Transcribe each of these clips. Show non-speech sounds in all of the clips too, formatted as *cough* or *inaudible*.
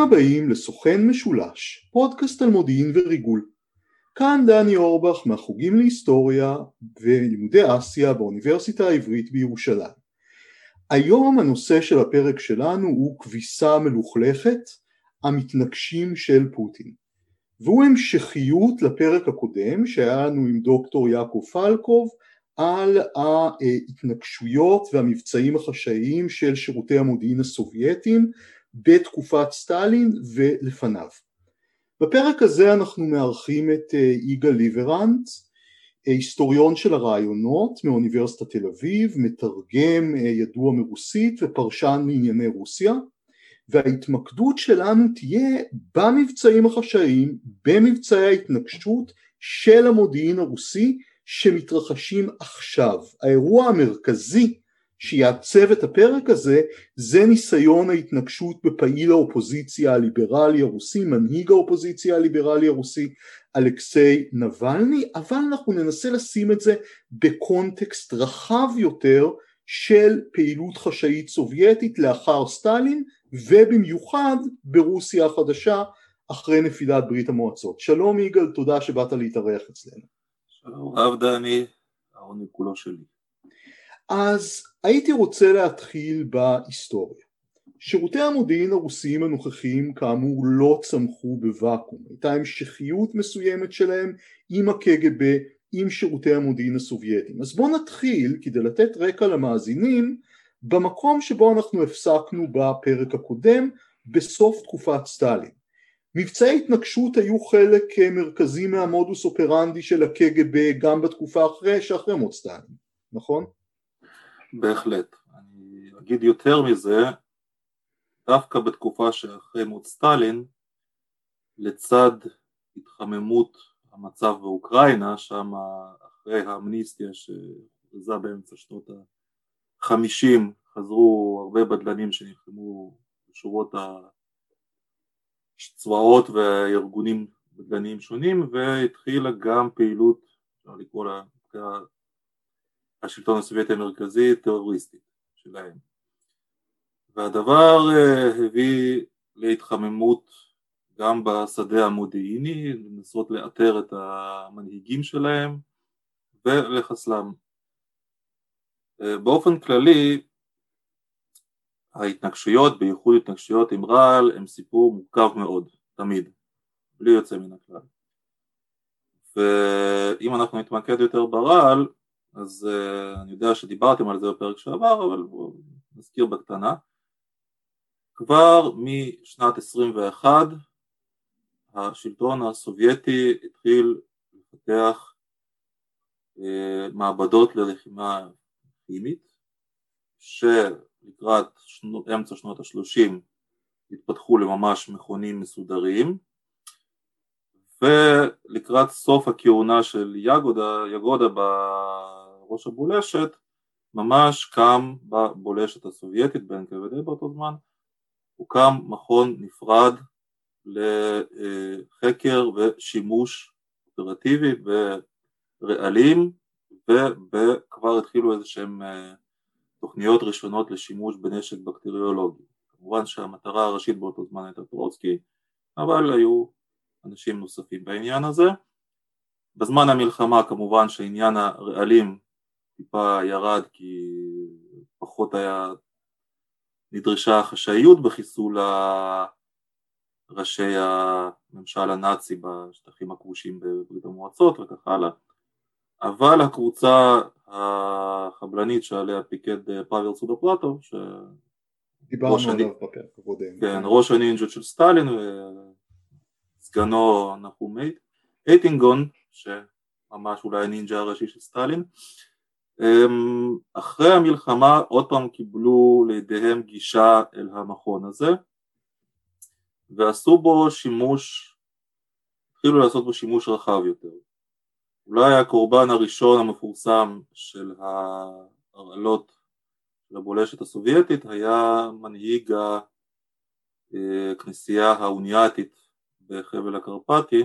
ברוכים הבאים לסוכן משולש, פודקאסט על מודיעין וריגול. כאן דני אורבך מהחוגים להיסטוריה ולימודי אסיה באוניברסיטה העברית בירושלים. היום הנושא של הפרק שלנו הוא כביסה מלוכלכת, המתנגשים של פוטין. והוא המשכיות לפרק הקודם שהיה לנו עם דוקטור יעקב פלקוב על ההתנגשויות והמבצעים החשאיים של שירותי המודיעין הסובייטיים בתקופת סטלין ולפניו. בפרק הזה אנחנו מארחים את אה, יגאל ליברנט, אה, היסטוריון של הרעיונות מאוניברסיטת תל אביב, מתרגם אה, ידוע מרוסית ופרשן לענייני רוסיה, וההתמקדות שלנו תהיה במבצעים החשאיים, במבצעי ההתנגשות של המודיעין הרוסי שמתרחשים עכשיו. האירוע המרכזי שיעצב את הפרק הזה זה ניסיון ההתנגשות בפעיל האופוזיציה הליברלי הרוסי, מנהיג האופוזיציה הליברלי הרוסי אלכסיי נבלני, אבל אנחנו ננסה לשים את זה בקונטקסט רחב יותר של פעילות חשאית סובייטית לאחר סטלין ובמיוחד ברוסיה החדשה אחרי נפילת ברית המועצות. שלום יגאל, תודה שבאת להתארח אצלנו. שלום רב דני, העונג כולו שלי. אז הייתי רוצה להתחיל בהיסטוריה. שירותי המודיעין הרוסיים הנוכחיים כאמור לא צמחו בוואקום, הייתה המשכיות מסוימת שלהם עם הקג"ב, עם שירותי המודיעין הסובייטיים. אז בואו נתחיל כדי לתת רקע למאזינים במקום שבו אנחנו הפסקנו בפרק הקודם בסוף תקופת סטלין. מבצעי התנגשות היו חלק מרכזי מהמודוס אופרנדי של הקג"ב גם בתקופה אחרי שאחרי מות סטלין, נכון? בהחלט. אני אגיד יותר מזה, דווקא בתקופה שאחרי מות סטלין, לצד התחממות המצב באוקראינה, שם אחרי האמניסטיה שהוכרזה באמצע שנות החמישים, חזרו הרבה בדלנים שנלחמו בשורות הצבאות והארגונים בדלניים שונים, והתחילה גם פעילות, אפשר לקרוא לה השלטון הסובייטי המרכזי טרוריסטית שלהם. והדבר אה, הביא להתחממות גם בשדה המודיעיני, לנסות לאתר את המנהיגים שלהם ולחסלם. אה, באופן כללי ההתנגשויות, בייחוד התנגשויות עם רעל, הם סיפור מורכב מאוד, תמיד, בלי יוצא מן הכלל. ואם אנחנו נתמקד יותר ברעל, אז uh, אני יודע שדיברתם על זה בפרק שעבר, אבל נזכיר בקטנה. כבר משנת 21 השלטון הסובייטי התחיל לפתח uh, מעבדות ללחימה כימית, שלקראת שנו, אמצע שנות ה-30 התפתחו לממש מכונים מסודרים, ולקראת סוף הכהונה של יגודה, יגודה ראש הבולשת ממש קם בבולשת הסובייטית ב-NKVD באותו זמן, הוקם מכון נפרד לחקר ושימוש אופרטיבי ברעלים וכבר התחילו איזה שהם אה, תוכניות ראשונות לשימוש בנשק בקטריולוגי. כמובן שהמטרה הראשית באותו זמן הייתה טרוצקי, אבל היו אנשים נוספים בעניין הזה. בזמן המלחמה כמובן שעניין הרעלים טיפה ירד כי פחות היה נדרשה חשאיות בחיסול ראשי הממשל הנאצי בשטחים הכבושים בברית המועצות וכך הלאה. אבל הקבוצה החבלנית שעליה פיקד פאבל סודופלטוב דיברנו עליו בפרק הקודם. כן, ראש הנינג'ות של סטלין וסגנו נחום אייטינגון שממש אולי הנינג'ה הראשי של סטלין אחרי המלחמה עוד פעם קיבלו לידיהם גישה אל המכון הזה ועשו בו שימוש, התחילו לעשות בו שימוש רחב יותר. אולי הקורבן הראשון המפורסם של ההרעלות של הסובייטית היה מנהיג הכנסייה האוניאטית בחבל הקרפטי,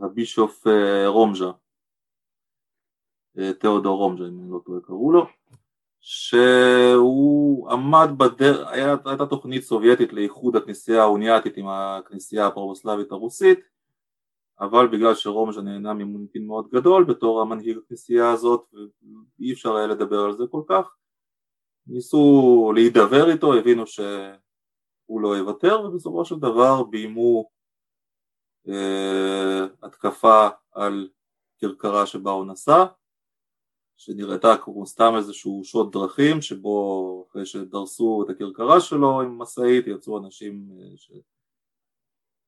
הבישוף אה, רומז'ה תיאודור רומג'ה אם אני לא טועה קראו לו שהוא עמד בדרך, הייתה תוכנית סובייטית לאיחוד הכנסייה האוניאטית עם הכנסייה הפרבוסלבית הרוסית אבל בגלל שרומז'ה נהנה ממוניטין מאוד גדול בתור המנהיג הכנסייה הזאת ואי אפשר היה לדבר על זה כל כך ניסו להידבר איתו, הבינו שהוא לא יוותר ובסופו של דבר ביימו אה, התקפה על כרכרה שבה הוא נסע שנראתה כמו סתם איזשהו שוד דרכים שבו אחרי שדרסו את הכרכרה שלו עם משאית יצאו אנשים אה, ש...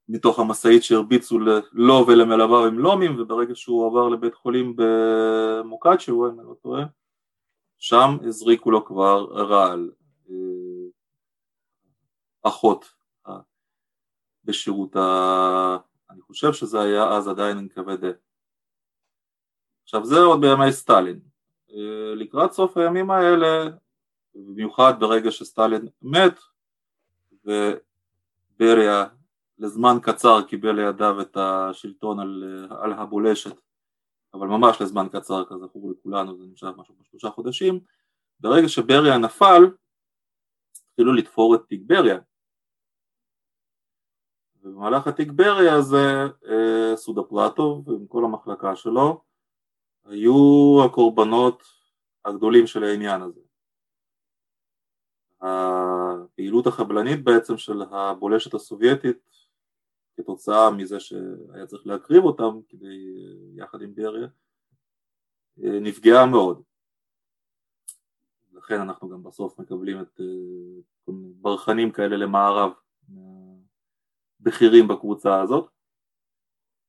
מתוך המשאית שהרביצו לו ולמלוויו עם לומים וברגע שהוא עבר לבית חולים במוקאצ'ו אם אני לא טועה שם הזריקו לו כבר רעל אה, אחות אה, בשירות ה... אני חושב שזה היה אז עדיין NKVD עכשיו זה עוד בימי סטלין לקראת סוף הימים האלה במיוחד ברגע שסטלין מת ובריה לזמן קצר קיבל לידיו את השלטון על, על הבולשת אבל ממש לזמן קצר כזכור לכולנו זה נמשך משהו בשלושה חודשים. ברגע שבריה נפל התחילו לתפור את תיק בריה. ובמהלך התיק בריה הזה אה, סודה פלטוב עם כל המחלקה שלו היו הקורבנות הגדולים של העניין הזה הפעילות החבלנית בעצם של הבולשת הסובייטית כתוצאה מזה שהיה צריך להקריב אותם כדי, יחד עם בריה, נפגעה מאוד. לכן אנחנו גם בסוף מקבלים את ברחנים כאלה למערב, בכירים בקבוצה הזאת.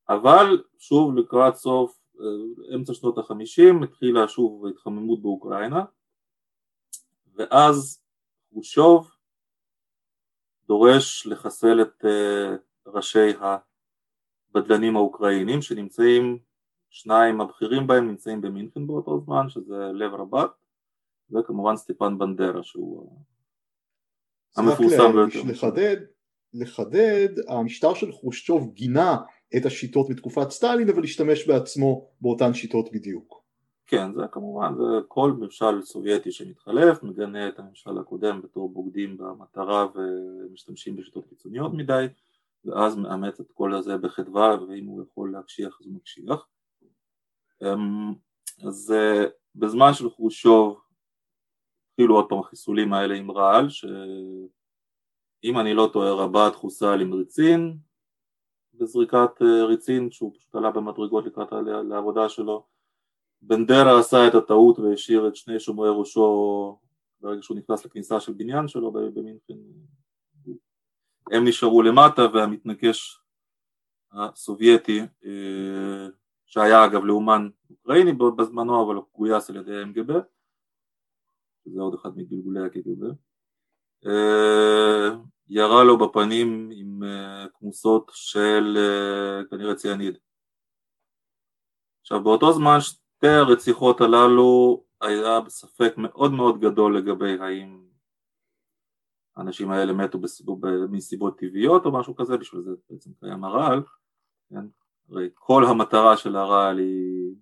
אבל שוב לקראת סוף אמצע שנות החמישים התחילה שוב התחממות באוקראינה ואז חושוב דורש לחסל את ראשי הבדלנים האוקראינים שנמצאים, שניים הבכירים בהם נמצאים במינכן באותו זמן שזה לב רבת וכמובן סטיפן בנדרה שהוא המפורסם ביותר. לחדד, לחדד, המשטר של חושצ'וב גינה את השיטות בתקופת סטלין אבל השתמש בעצמו באותן שיטות בדיוק. כן, זה כמובן, זה כל ממשל סובייטי שמתחלף מגנה את הממשל הקודם בתור בוגדים במטרה ומשתמשים בשיטות קיצוניות מדי ואז מאמץ את כל הזה בחדווה ואם הוא יכול להקשיח אז הוא מקשיח אמ, אז אה, בזמן של חושוב התחילו עוד פעם החיסולים האלה עם רעל שאם אני לא טועה רבת חוסל עם ריצין בזריקת אה, ריצין שהוא פשוט עלה במדרגות לקראת העבודה שלו. בנדרה עשה את הטעות והשאיר את שני שומרי ראשו ברגע שהוא נכנס לכניסה של בניין שלו במינכן. הם נשארו למטה והמתנקש הסובייטי אה, שהיה אגב לאומן אוקראיני בזמנו אבל הוא גויס על ידי MGB זה עוד אחד מגלגולי הקג"ב ירה לו בפנים עם אה, כמוסות של כנראה ציאניד עכשיו באותו זמן שתי הרציחות הללו היה ספק מאוד מאוד גדול לגבי האם האנשים האלה מתו בסיבות, מסיבות טבעיות או משהו כזה, בשביל זה בעצם קיים הרעל, כן? הרי כל המטרה של הרעל היא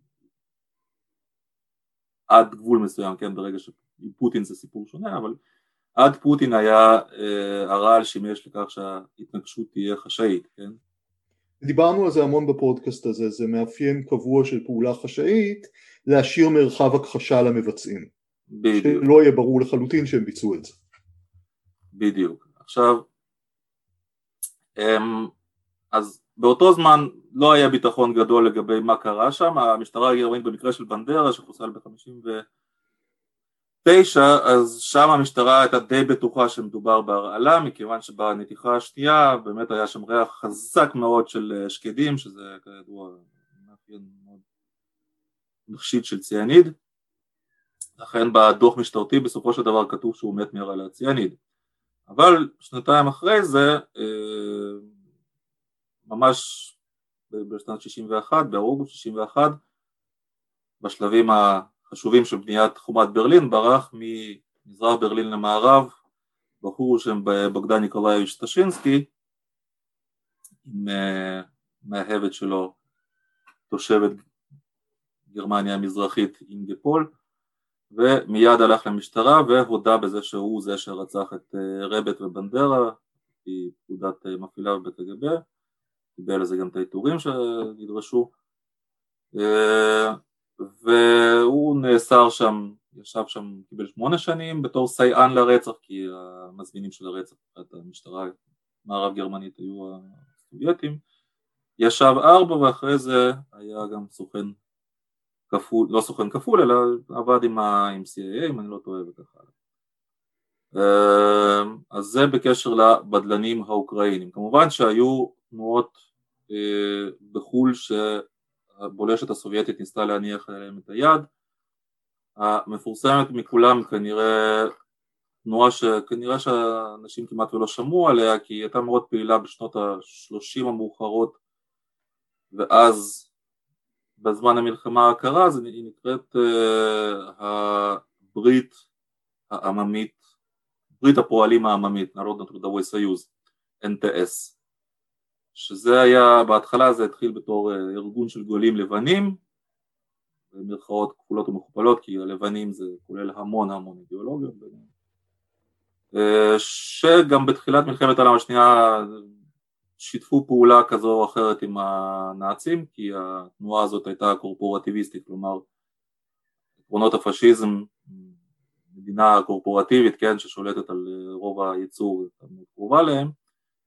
עד גבול מסוים, כן, ברגע שפוטין זה סיפור שונה, אבל עד פוטין היה אה, הרעל שימש לכך שההתנגשות תהיה חשאית, כן? דיברנו על זה המון בפודקאסט הזה, זה מאפיין קבוע של פעולה חשאית להשאיר מרחב הכחשה למבצעים. בדיוק. שלא יהיה ברור לחלוטין שהם ביצעו את זה. בדיוק. עכשיו, אמ, אז באותו זמן לא היה ביטחון גדול לגבי מה קרה שם, המשטרה הגרמנית במקרה של בנדרה שחוסל ב-59 אז שם המשטרה הייתה די בטוחה שמדובר בהרעלה מכיוון שבנתיחה השנייה באמת היה שם ריח חזק מאוד של אה, שקדים שזה כידוע מאפיין מאוד מחשיד של ציאניד. לכן בדוח משטרתי בסופו של דבר כתוב שהוא מת מהרעלת ציאניד. אבל שנתיים אחרי זה, אה, ממש בשנת 61, באוגוסט 61, בשלבים החשובים של בניית חומת ברלין, ברח ממזרח ברלין למערב בחור בשם בוגדן ניקולאיביץ' טשינסקי אה, מאהבת שלו, תושבת גרמניה המזרחית אינגה פול ומיד הלך למשטרה והודה בזה שהוא זה שרצח את אה, רבט ובנדרה, היא פקודת אה, מפעילה בבית הקג"ב, קיבל לזה גם את העיטורים שנדרשו, והוא נאסר שם, ישב שם, קיבל שמונה שנים בתור סייען לרצח, כי המזמינים של הרצח, את המשטרה מערב גרמנית היו הסובייטים, ישב ארבע ואחרי זה היה גם סוכן כפול, לא סוכן כפול אלא עבד עם, ה, עם CIA אם אני לא טועה וכך הלאה. אמ, אז זה בקשר לבדלנים האוקראינים. כמובן שהיו תנועות אה, בחו"ל שהבולשת הסובייטית ניסתה להניח עליהם את היד. המפורסמת מכולם כנראה תנועה שכנראה שאנשים כמעט ולא שמעו עליה כי היא הייתה מאוד פעילה בשנות ה-30 המאוחרות ואז בזמן המלחמה הקרה אז היא נקראת uh, הברית העממית, ברית הפועלים העממית, נרודנות טרודווי סיוז, NTS, שזה היה, בהתחלה זה התחיל בתור uh, ארגון של גולים לבנים, במרכאות כפולות ומכופלות כי הלבנים זה כולל המון המון אידיאולוגיות. uh, שגם בתחילת מלחמת העולם השנייה שיתפו פעולה כזו או אחרת עם הנאצים כי התנועה הזאת הייתה קורפורטיביסטית, כלומר עקרונות הפשיזם, מדינה קורפורטיבית, כן, ששולטת על רוב הייצור, קרובה להם,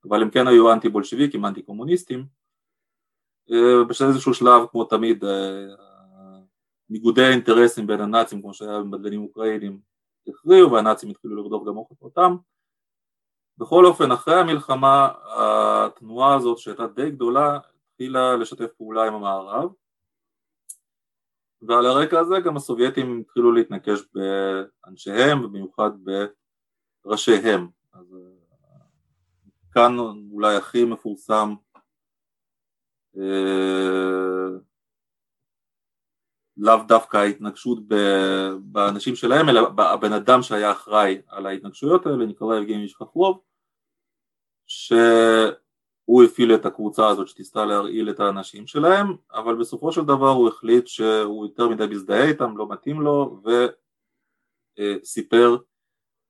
אבל הם כן היו אנטי בולשביקים, אנטי קומוניסטים, איזשהו שלב כמו תמיד ניגודי האינטרסים בין הנאצים כמו שהיה במדלנים אוקראינים הכריעו והנאצים התחילו לרדוף גם אותם. בכל אופן אחרי המלחמה התנועה הזאת שהייתה די גדולה התחילה לשתף פעולה עם המערב. ועל הרקע הזה גם הסובייטים התחילו להתנקש באנשיהם ובמיוחד בראשיהם. אז כאן אולי הכי מפורסם אה, לאו דווקא ההתנגשות באנשים שלהם, אלא הבן אדם שהיה אחראי על ההתנגשויות האלה, ניקולאי יבגני חכרוב, שהוא הפעיל את הקבוצה הזאת שתיסתה להרעיל את האנשים שלהם, אבל בסופו של דבר הוא החליט שהוא יותר מדי מזדהה איתם, לא מתאים לו, וסיפר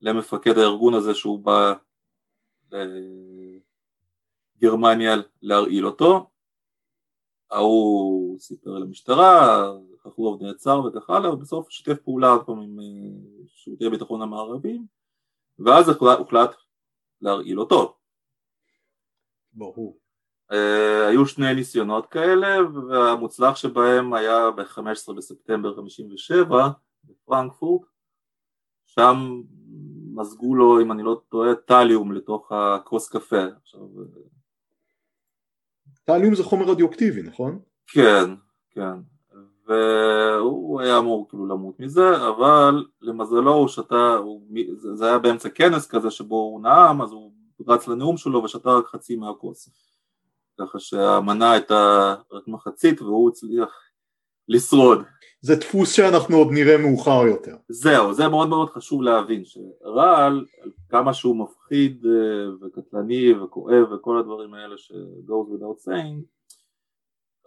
למפקד הארגון הזה שהוא בא לגרמניה להרעיל אותו, ההוא סיפר למשטרה, חכרוב נעצר וכך הלאה, ובסוף שיתף פעולה עוד פעם עם אה, שירותי הביטחון המערביים, ואז הוחלט להרעיל אותו. ברור. Uh, היו שני ניסיונות כאלה, והמוצלח שבהם היה ב-15 בספטמבר 57 בפרנקפורט, שם מזגו לו, אם אני לא טועה, טליום לתוך הכוס קפה. עכשיו... טליום זה חומר רדיואקטיבי, נכון? כן, כן. והוא היה אמור כאילו למות מזה, אבל למזלו הוא שתה, הוא, זה היה באמצע כנס כזה שבו הוא נאם, אז הוא רץ לנאום שלו ושתה רק חצי מהכוס. ככה שהמנה הייתה רק מחצית והוא הצליח לשרוד. זה דפוס שאנחנו עוד נראה מאוחר יותר. זהו, זה מאוד מאוד חשוב להבין, שרעל, כמה שהוא מפחיד אה, וקטלני וכואב וכל הדברים האלה ש-goes without saying,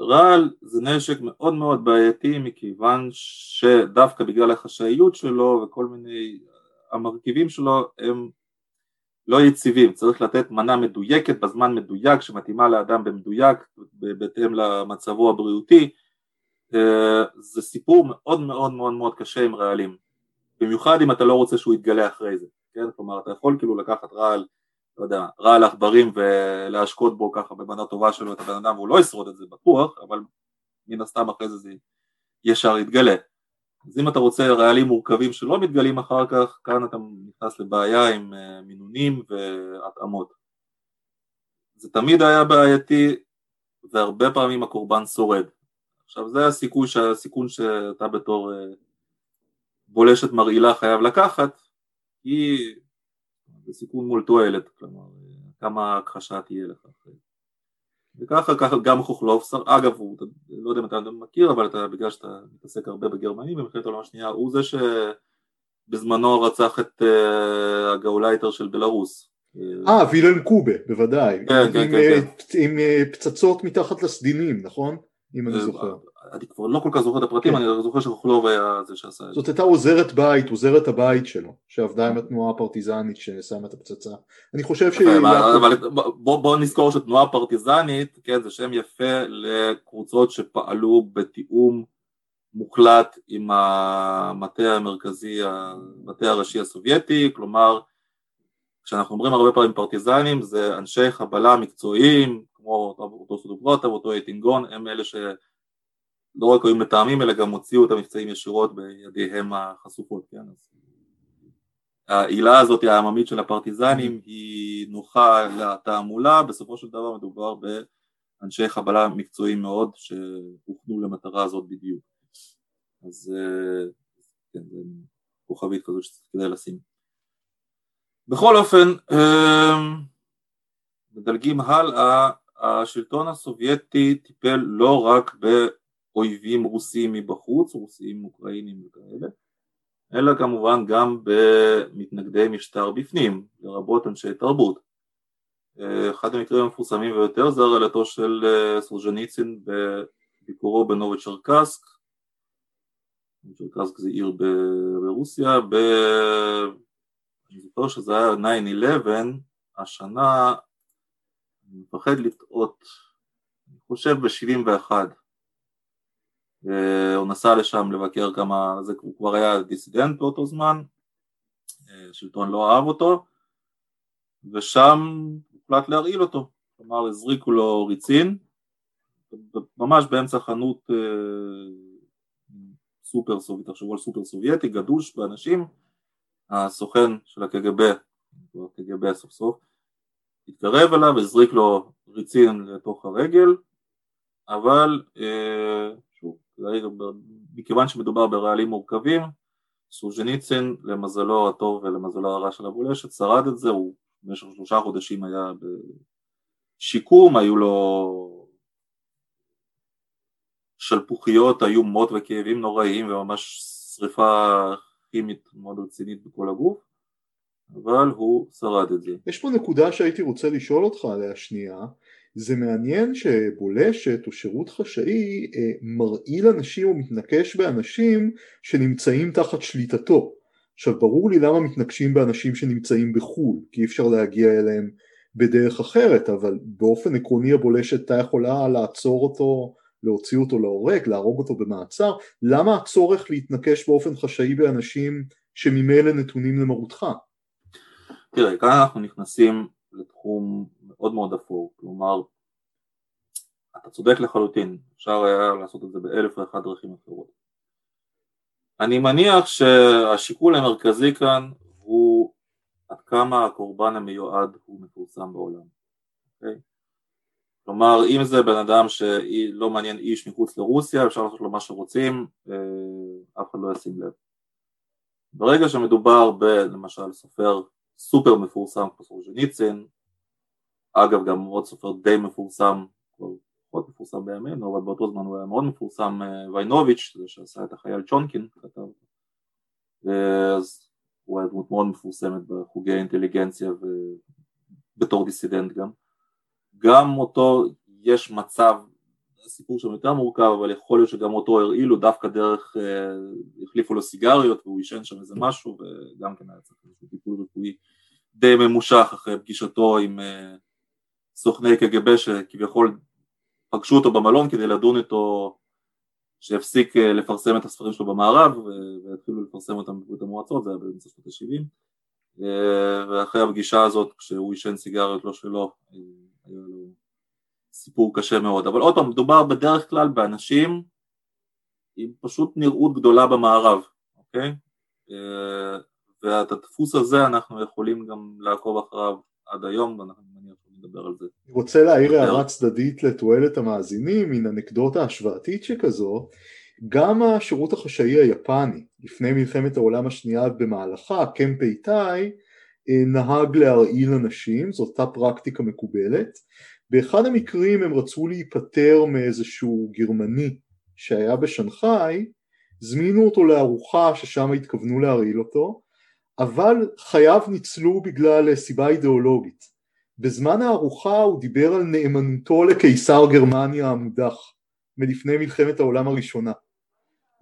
רעל זה נשק מאוד מאוד בעייתי מכיוון שדווקא בגלל החשאיות שלו וכל מיני המרכיבים שלו הם לא יציבים, צריך לתת מנה מדויקת בזמן מדויק שמתאימה לאדם במדויק בהתאם למצבו הבריאותי אה, זה סיפור מאוד מאוד מאוד מאוד קשה עם רעלים במיוחד אם אתה לא רוצה שהוא יתגלה אחרי זה, כן? כלומר אתה יכול כאילו לקחת רעל לא יודע, רעל עכברים ולהשקות בו ככה במנה טובה שלו את הבן אדם והוא לא ישרוד את זה בטוח, אבל מן הסתם אחרי זה זה ישר יתגלה. אז אם אתה רוצה רעלים מורכבים שלא מתגלים אחר כך, כאן אתה נכנס לבעיה עם אה, מינונים והתאמות. זה תמיד היה בעייתי והרבה פעמים הקורבן שורד. עכשיו זה הסיכוי, הסיכון שאתה בתור אה, בולשת מרעילה חייב לקחת, כי זה סיכון מול תועלת, כלומר כמה הכחשה תהיה לך וככה ככה גם חוכלוף, אגב הוא, לא יודע אם אתה מכיר אבל אתה, בגלל שאתה מתעסק הרבה בגרמנים במלחמת העולם השנייה הוא זה שבזמנו רצח את uh, הגאולייטר של בלארוס אה וילהלם קובה בוודאי כן, כן, עם, כן, כן. עם, עם פצצות מתחת לסדינים נכון? אם אני זוכר. אני כבר לא כל כך זוכר את הפרטים, כן. אני זוכר שרוכלוב היה זה שעשה את זה. זאת הייתה עוזרת בית, עוזרת הבית שלו, שעבדה עם התנועה הפרטיזנית ששמה את הפצצה. אני חושב ש... אבל- אבל בוא בוא נזכור שתנועה פרטיזנית, כן, זה שם יפה לקבוצות שפעלו בתיאום מוחלט עם המטה המרכזי, המטה הראשי הסובייטי, כלומר כשאנחנו אומרים הרבה פעמים פרטיזנים זה אנשי חבלה מקצועיים כמו אותו סודוברוטב, אותו אייטינגון, הם אלה שלא רק היו מתאמים אלא גם הוציאו את המבצעים ישירות בידיהם החשופות, כן, אז העילה הזאת העממית של הפרטיזנים היא נוחה לתעמולה, בסופו של דבר מדובר באנשי חבלה מקצועיים מאוד שהוכנו למטרה הזאת בדיוק. אז כן, זה כוכבית כזו שכדאי לשים. בכל אופן, מדלגים הלאה, השלטון הסובייטי טיפל לא רק באויבים רוסים מבחוץ, רוסים אוקראינים וכאלה, אלא כמובן גם במתנגדי משטר בפנים, לרבות אנשי תרבות. אחד המקרים המפורסמים ביותר זה הרעלתו של סרוז'ניצין בביקורו בנובי-צ'רקסק, צ'רקסק זה עיר ברוסיה, ב... אני זוכר שזה היה 9-11, השנה, אני מפחד לטעות, אני חושב ב-71, הוא נסע לשם לבקר כמה, זה הוא כבר היה דיסידנט באותו זמן, השלטון לא אהב אותו, ושם הוחלט להרעיל אותו, כלומר הזריקו לו ריצין, ממש באמצע חנות סופר סובייטי, תחשבו על סופר סובייטי, גדוש באנשים, הסוכן של הקג"ב, הקג"ב סוף סוף, התקרב אליו, הזריק לו ריצין לתוך הרגל, אבל שוב, מכיוון שמדובר ברעלים מורכבים, סוז'ניצין למזלו הטוב ולמזלו הרע של הבולשת שרד את זה, הוא במשך שלושה חודשים היה בשיקום, היו לו שלפוחיות איומות וכאבים נוראיים וממש שריפה כימית מאוד רצינית בכל הגוף, אבל הוא שרד את זה. יש פה נקודה שהייתי רוצה לשאול אותך עליה שנייה, זה מעניין שבולשת או שירות חשאי מרעיל אנשים או מתנקש באנשים שנמצאים תחת שליטתו. עכשיו ברור לי למה מתנקשים באנשים שנמצאים בחו"ל, כי אי אפשר להגיע אליהם בדרך אחרת, אבל באופן עקרוני הבולשת הייתה יכולה לעצור אותו להוציא אותו להורג, להרוג אותו במעצר, למה הצורך להתנקש באופן חשאי באנשים שממילא נתונים למרותך? תראה, כאן אנחנו נכנסים לתחום מאוד מאוד אפור, כלומר, אתה צודק לחלוטין, אפשר היה לעשות את זה באלף ואחת דרכים אחרות. אני מניח שהשיקול המרכזי כאן הוא עד כמה הקורבן המיועד הוא מפורסם בעולם. אוקיי? כלומר אם זה בן אדם שלא מעניין איש מחוץ לרוסיה אפשר לעשות לו מה שרוצים אף אחד לא ישים לב ברגע שמדובר בלמשל סופר סופר מפורסם כמו סורז'ניצין אגב גם עוד סופר די מפורסם כבר פחות מפורסם בימינו אבל באותו זמן הוא היה מאוד מפורסם ויינוביץ' זה שעשה את החייל צ'ונקין כתב. אז הוא היה דמות מאוד מפורסמת בחוגי האינטליגנציה ובתור דיסידנט גם. גם אותו יש מצב, סיפור שם יותר מורכב, אבל יכול להיות שגם אותו הרעילו דווקא דרך, החליפו לו סיגריות והוא עישן שם איזה משהו וגם כן היה צריך איזשהו טיפול רפואי די ממושך אחרי פגישתו עם סוכני קג"ב שכביכול פגשו אותו במלון כדי לדון איתו שהפסיק לפרסם את הספרים שלו במערב והתחילו לפרסם אותם בברית המועצות, זה היה באמצע שנות ה-70 ואחרי הפגישה הזאת כשהוא עישן סיגריות לא שלו היה לו סיפור קשה מאוד, אבל עוד פעם מדובר בדרך כלל באנשים עם פשוט נראות גדולה במערב, אוקיי? ואת הדפוס הזה אנחנו יכולים גם לעקוב אחריו עד היום ואנחנו מניח שנדבר על זה. אני רוצה להעיר הערה צדדית לתועלת המאזינים, מן אנקדוטה השוואתית שכזו, גם השירות החשאי היפני לפני מלחמת העולם השנייה במהלכה, קמפ איטאי, נהג להרעיל אנשים, זאת אותה פרקטיקה מקובלת. באחד המקרים הם רצו להיפטר מאיזשהו גרמני שהיה בשנגחאי, זמינו אותו לארוחה ששם התכוונו להרעיל אותו, אבל חייו ניצלו בגלל סיבה אידיאולוגית. בזמן הארוחה הוא דיבר על נאמנותו לקיסר גרמניה המודח מלפני מלחמת העולם הראשונה.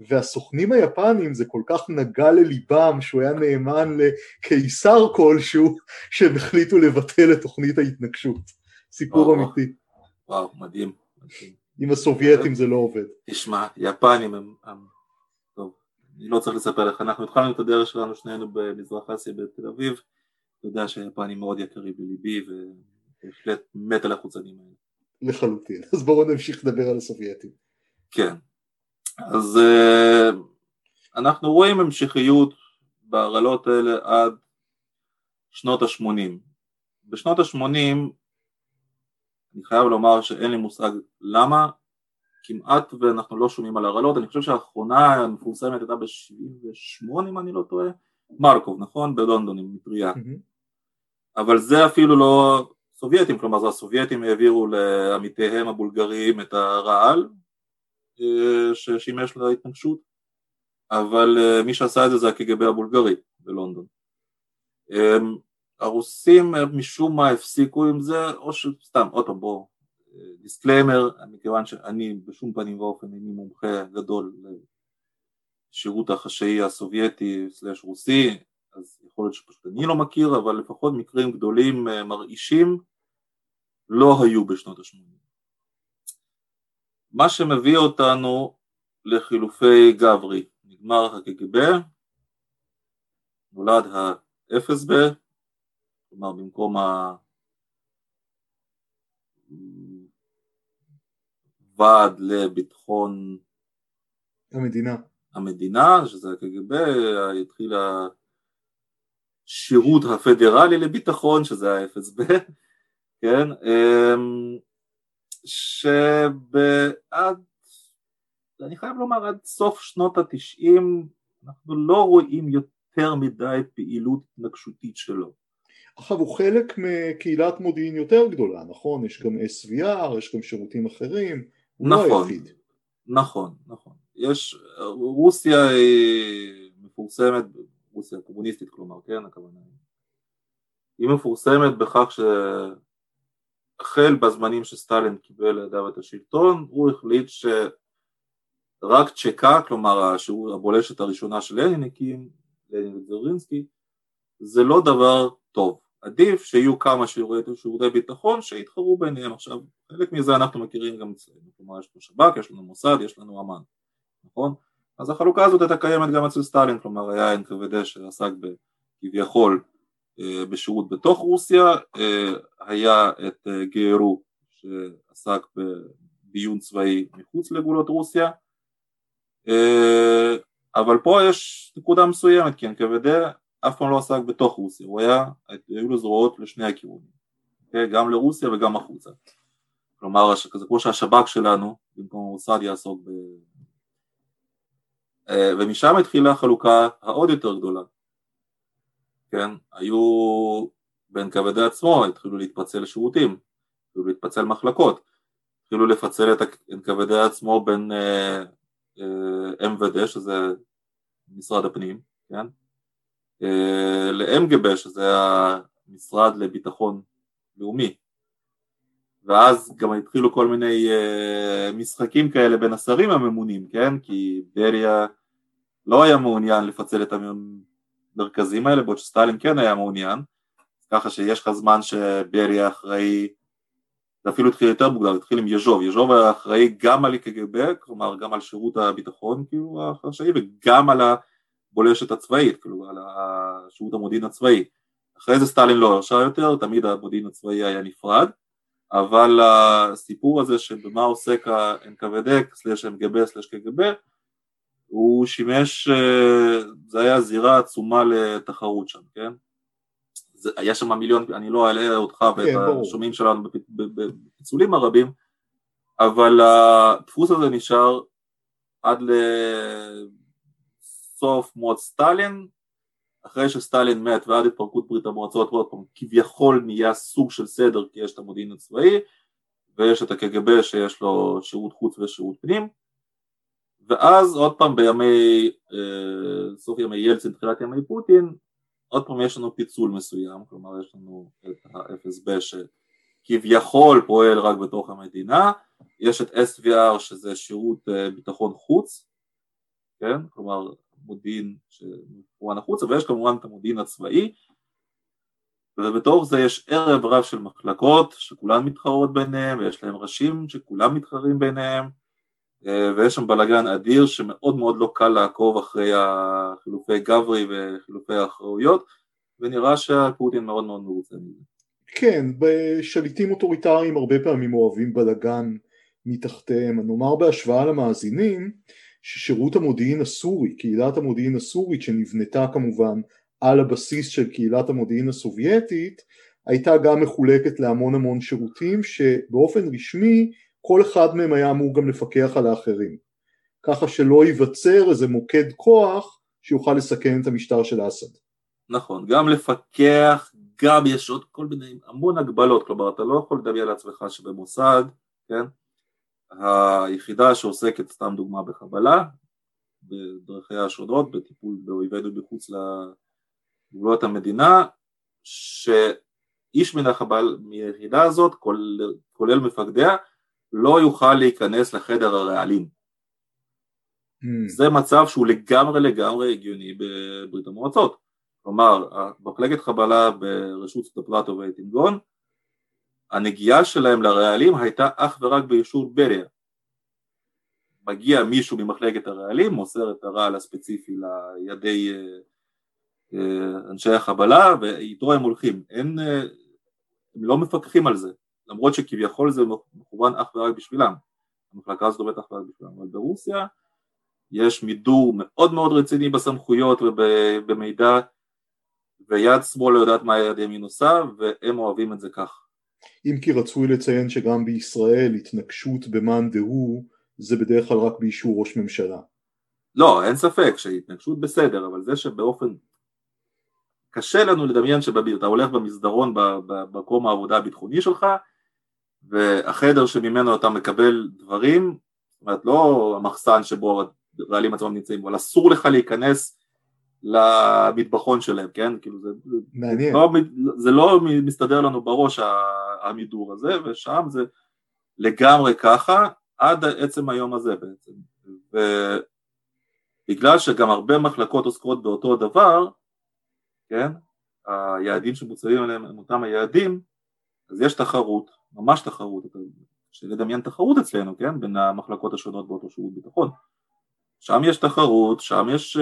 והסוכנים היפנים זה כל כך נגע לליבם שהוא היה נאמן לקיסר כלשהו שהם החליטו לבטל את תוכנית ההתנגשות. סיפור אמיתי. וואו, מדהים. עם הסובייטים זה לא עובד. תשמע, יפנים הם. טוב, אני לא צריך לספר לך, אנחנו התחלנו את הדרך שלנו שנינו במזרח אסיה בתל אביב, אתה יודע שהיפנים מאוד יקרים בליבי ובהחלט מת על החוצנים האלה. לחלוטין. אז בואו נמשיך לדבר על הסובייטים. כן. אז uh, אנחנו רואים המשכיות בהרעלות האלה עד שנות ה-80. בשנות ה-80 אני חייב לומר שאין לי מושג למה, כמעט ואנחנו לא שומעים על הרעלות, אני חושב שהאחרונה המפורסמת הייתה ב-78 אם אני לא טועה, מרקוב, נכון? בלונדון עם מטריה. מהמם. אבל זה אפילו לא סובייטים, כלומר זה הסובייטים העבירו לעמיתיהם הבולגריים את הרעל אה, ששימש להתנגשות, אבל אה, מי שעשה את זה זה הקג"ב הבולגרי בלונדון. הרוסים משום מה הפסיקו עם זה, או שסתם, עוד פעם בואו, disclaimer, מכיוון שאני בשום פנים ואופן איני מומחה גדול לשירות החשאי הסובייטי slash רוסי, אז יכול להיות שפשוט אני לא מכיר, אבל לפחות מקרים גדולים אה, מרעישים לא היו בשנות ה-80. מה שמביא אותנו לחילופי גברי, נגמר הקג"ב, נולד ה-FSB, כלומר במקום הוועד לביטחון המדינה. המדינה, שזה הקג"ב, התחיל השירות הפדרלי לביטחון, שזה ה-FSB, *laughs* כן, אמ, שבעד, אני חייב לומר עד סוף שנות התשעים אנחנו לא רואים יותר מדי פעילות התנגשותית שלו. עכשיו הוא חלק מקהילת מודיעין יותר גדולה, נכון? יש גם SVR, יש גם שירותים אחרים, הוא לא נכון, היחיד. נכון, נכון. יש, רוסיה היא מפורסמת, רוסיה קומוניסטית כלומר, כן, הכוונה היא. מפורסמת בכך שהחל בזמנים שסטלין קיבל לידיו את השלטון, הוא החליט שרק צ'קה, כלומר השיעור, הבולשת הראשונה של לנין הקים, לנין וזרינסקי, זה לא דבר טוב. עדיף שיהיו כמה שירותי ביטחון שיתחרו ביניהם. עכשיו, חלק מזה אנחנו מכירים גם אצלנו, כלומר יש לנו שב"כ, יש לנו מוסד, יש לנו אמ"ן, נכון? אז החלוקה הזאת הייתה קיימת גם אצל סטלין, כלומר היה NKVD שעסק כביכול אה, בשירות בתוך רוסיה, אה, היה את אה, גיירו שעסק בביון צבאי מחוץ לגבולות רוסיה, אבל פה יש נקודה מסוימת, כי NKVD אף פעם לא עסק בתוך רוסיה, הוא היה, היו לו זרועות לשני הכיוונים, okay? אוקיי? גם לרוסיה וגם החוצה. כלומר, זה כמו שהשב"כ שלנו, במקום המוסד יעסוק ב... אה, ומשם התחילה החלוקה העוד יותר גדולה, כן? היו בין כבדי עצמו, התחילו להתפצל שירותים, התחילו להתפצל מחלקות, התחילו לפצל את כבדי עצמו בין אה, אה, MVD, שזה משרד הפנים, כן? לאמגבה שזה המשרד לביטחון לאומי. ואז גם התחילו כל מיני uh, משחקים כאלה בין השרים הממונים, כן? כי בריה לא היה מעוניין לפצל את המרכזים האלה, בעוד שסטלין כן היה מעוניין, ככה שיש לך זמן שבריה אחראי, זה אפילו התחיל יותר מוקדם, התחיל עם יז'וב, יז'וב היה אחראי גם על קג"ב, כלומר גם על שירות הביטחון כאילו החשאי וגם על ה... הבולשת הצבאית, כאילו על השירות המודיעין הצבאי. אחרי זה סטלין לא הרשה יותר, תמיד המודיעין הצבאי היה נפרד, אבל הסיפור הזה שבמה עוסק ה-NKVD סלש MGB סלש KGB הוא שימש, אה, זה היה זירה עצומה לתחרות שם, כן? זה, היה שם מיליון, אני לא אעלה אותך ואת כן, השומעים שלנו בפיצולים הרבים, אבל הדפוס הזה נשאר עד ל... סוף מות סטלין, אחרי שסטלין מת ועד התפרקות ברית המועצות ועוד פעם כביכול נהיה סוג של סדר כי יש את המודיעין הצבאי ויש את הקג"ב שיש לו שירות חוץ ושירות פנים. ואז עוד פעם בימי, אה, סוף ימי ילצין, תחילת ימי פוטין, עוד פעם יש לנו פיצול מסוים, כלומר יש לנו את ה-FSB שכביכול פועל רק בתוך המדינה. יש את SVR שזה שירות אה, ביטחון חוץ, כן, כלומר מודיעין שמכוון החוצה, ויש כמובן את המודיעין הצבאי, ובתוך זה יש ערב רב של מחלקות שכולן מתחרות ביניהם, ויש להם ראשים שכולם מתחרים ביניהם, אה, ויש שם בלאגן אדיר שמאוד מאוד לא קל לעקוב אחרי החילופי גברי וחילופי האחראויות, ונראה שהפוטין מאוד מאוד מרוצה מזה. כן, בשליטים אוטוריטריים הרבה פעמים אוהבים בלאגן מתחתיהם. נאמר בהשוואה למאזינים, ששירות המודיעין הסורי, קהילת המודיעין הסורית שנבנתה כמובן על הבסיס של קהילת המודיעין הסובייטית, הייתה גם מחולקת להמון המון שירותים שבאופן רשמי כל אחד מהם היה אמור גם לפקח על האחרים. ככה שלא ייווצר איזה מוקד כוח שיוכל לסכן את המשטר של אסד. נכון, גם לפקח, גם יש עוד כל מיני, המון הגבלות, כלומר אתה לא יכול לדמיין לעצמך שבמוסד, כן, היחידה שעוסקת, סתם דוגמה, בחבלה, בדרכיה השונות, בטיפול באויבינו מחוץ לגבולות המדינה, שאיש מן החבל, מהיחידה הזאת, כולל, כולל מפקדיה, לא יוכל להיכנס לחדר הרעלים. Mm. זה מצב שהוא לגמרי לגמרי הגיוני בברית המועצות. כלומר, מחלקת חבלה ברשות סטופלטו ואייטינגון, הנגיעה שלהם לרעלים הייתה אך ורק באישור בריה. מגיע מישהו ממחלקת הרעלים, מוסר את הרעל הספציפי לידי אה, אה, אנשי החבלה ואיתו הם הולכים, אין, אה, הם לא מפקחים על זה, למרות שכביכול זה מכוון אך ורק בשבילם, המחלקה הזאת עובדת אך ורק בשבילם, אבל ברוסיה יש מידור מאוד מאוד רציני בסמכויות ובמידע ויד שמאל לא יודעת מה יד ימין עושה והם אוהבים את זה כך. אם כי רצוי לציין שגם בישראל התנגשות במאן דהוא זה בדרך כלל רק באישור ראש ממשלה. לא, אין ספק שהתנגשות בסדר, אבל זה שבאופן קשה לנו לדמיין שאתה הולך במסדרון במקום העבודה הביטחוני שלך והחדר שממנו אתה מקבל דברים, זאת אומרת לא המחסן שבו הרעלים עצמם נמצאים, אבל אסור לך להיכנס למטבחון שלהם, כן? כאילו זה, מעניין. לא, זה לא מסתדר לנו בראש המידור הזה, ושם זה לגמרי ככה עד עצם היום הזה בעצם. ובגלל שגם הרבה מחלקות עוסקות באותו דבר, כן? היעדים שמוצאים עליהם הם אותם היעדים, אז יש תחרות, ממש תחרות, שלדמיין תחרות אצלנו, כן? בין המחלקות השונות באותו שירות ביטחון. שם יש תחרות, שם יש uh,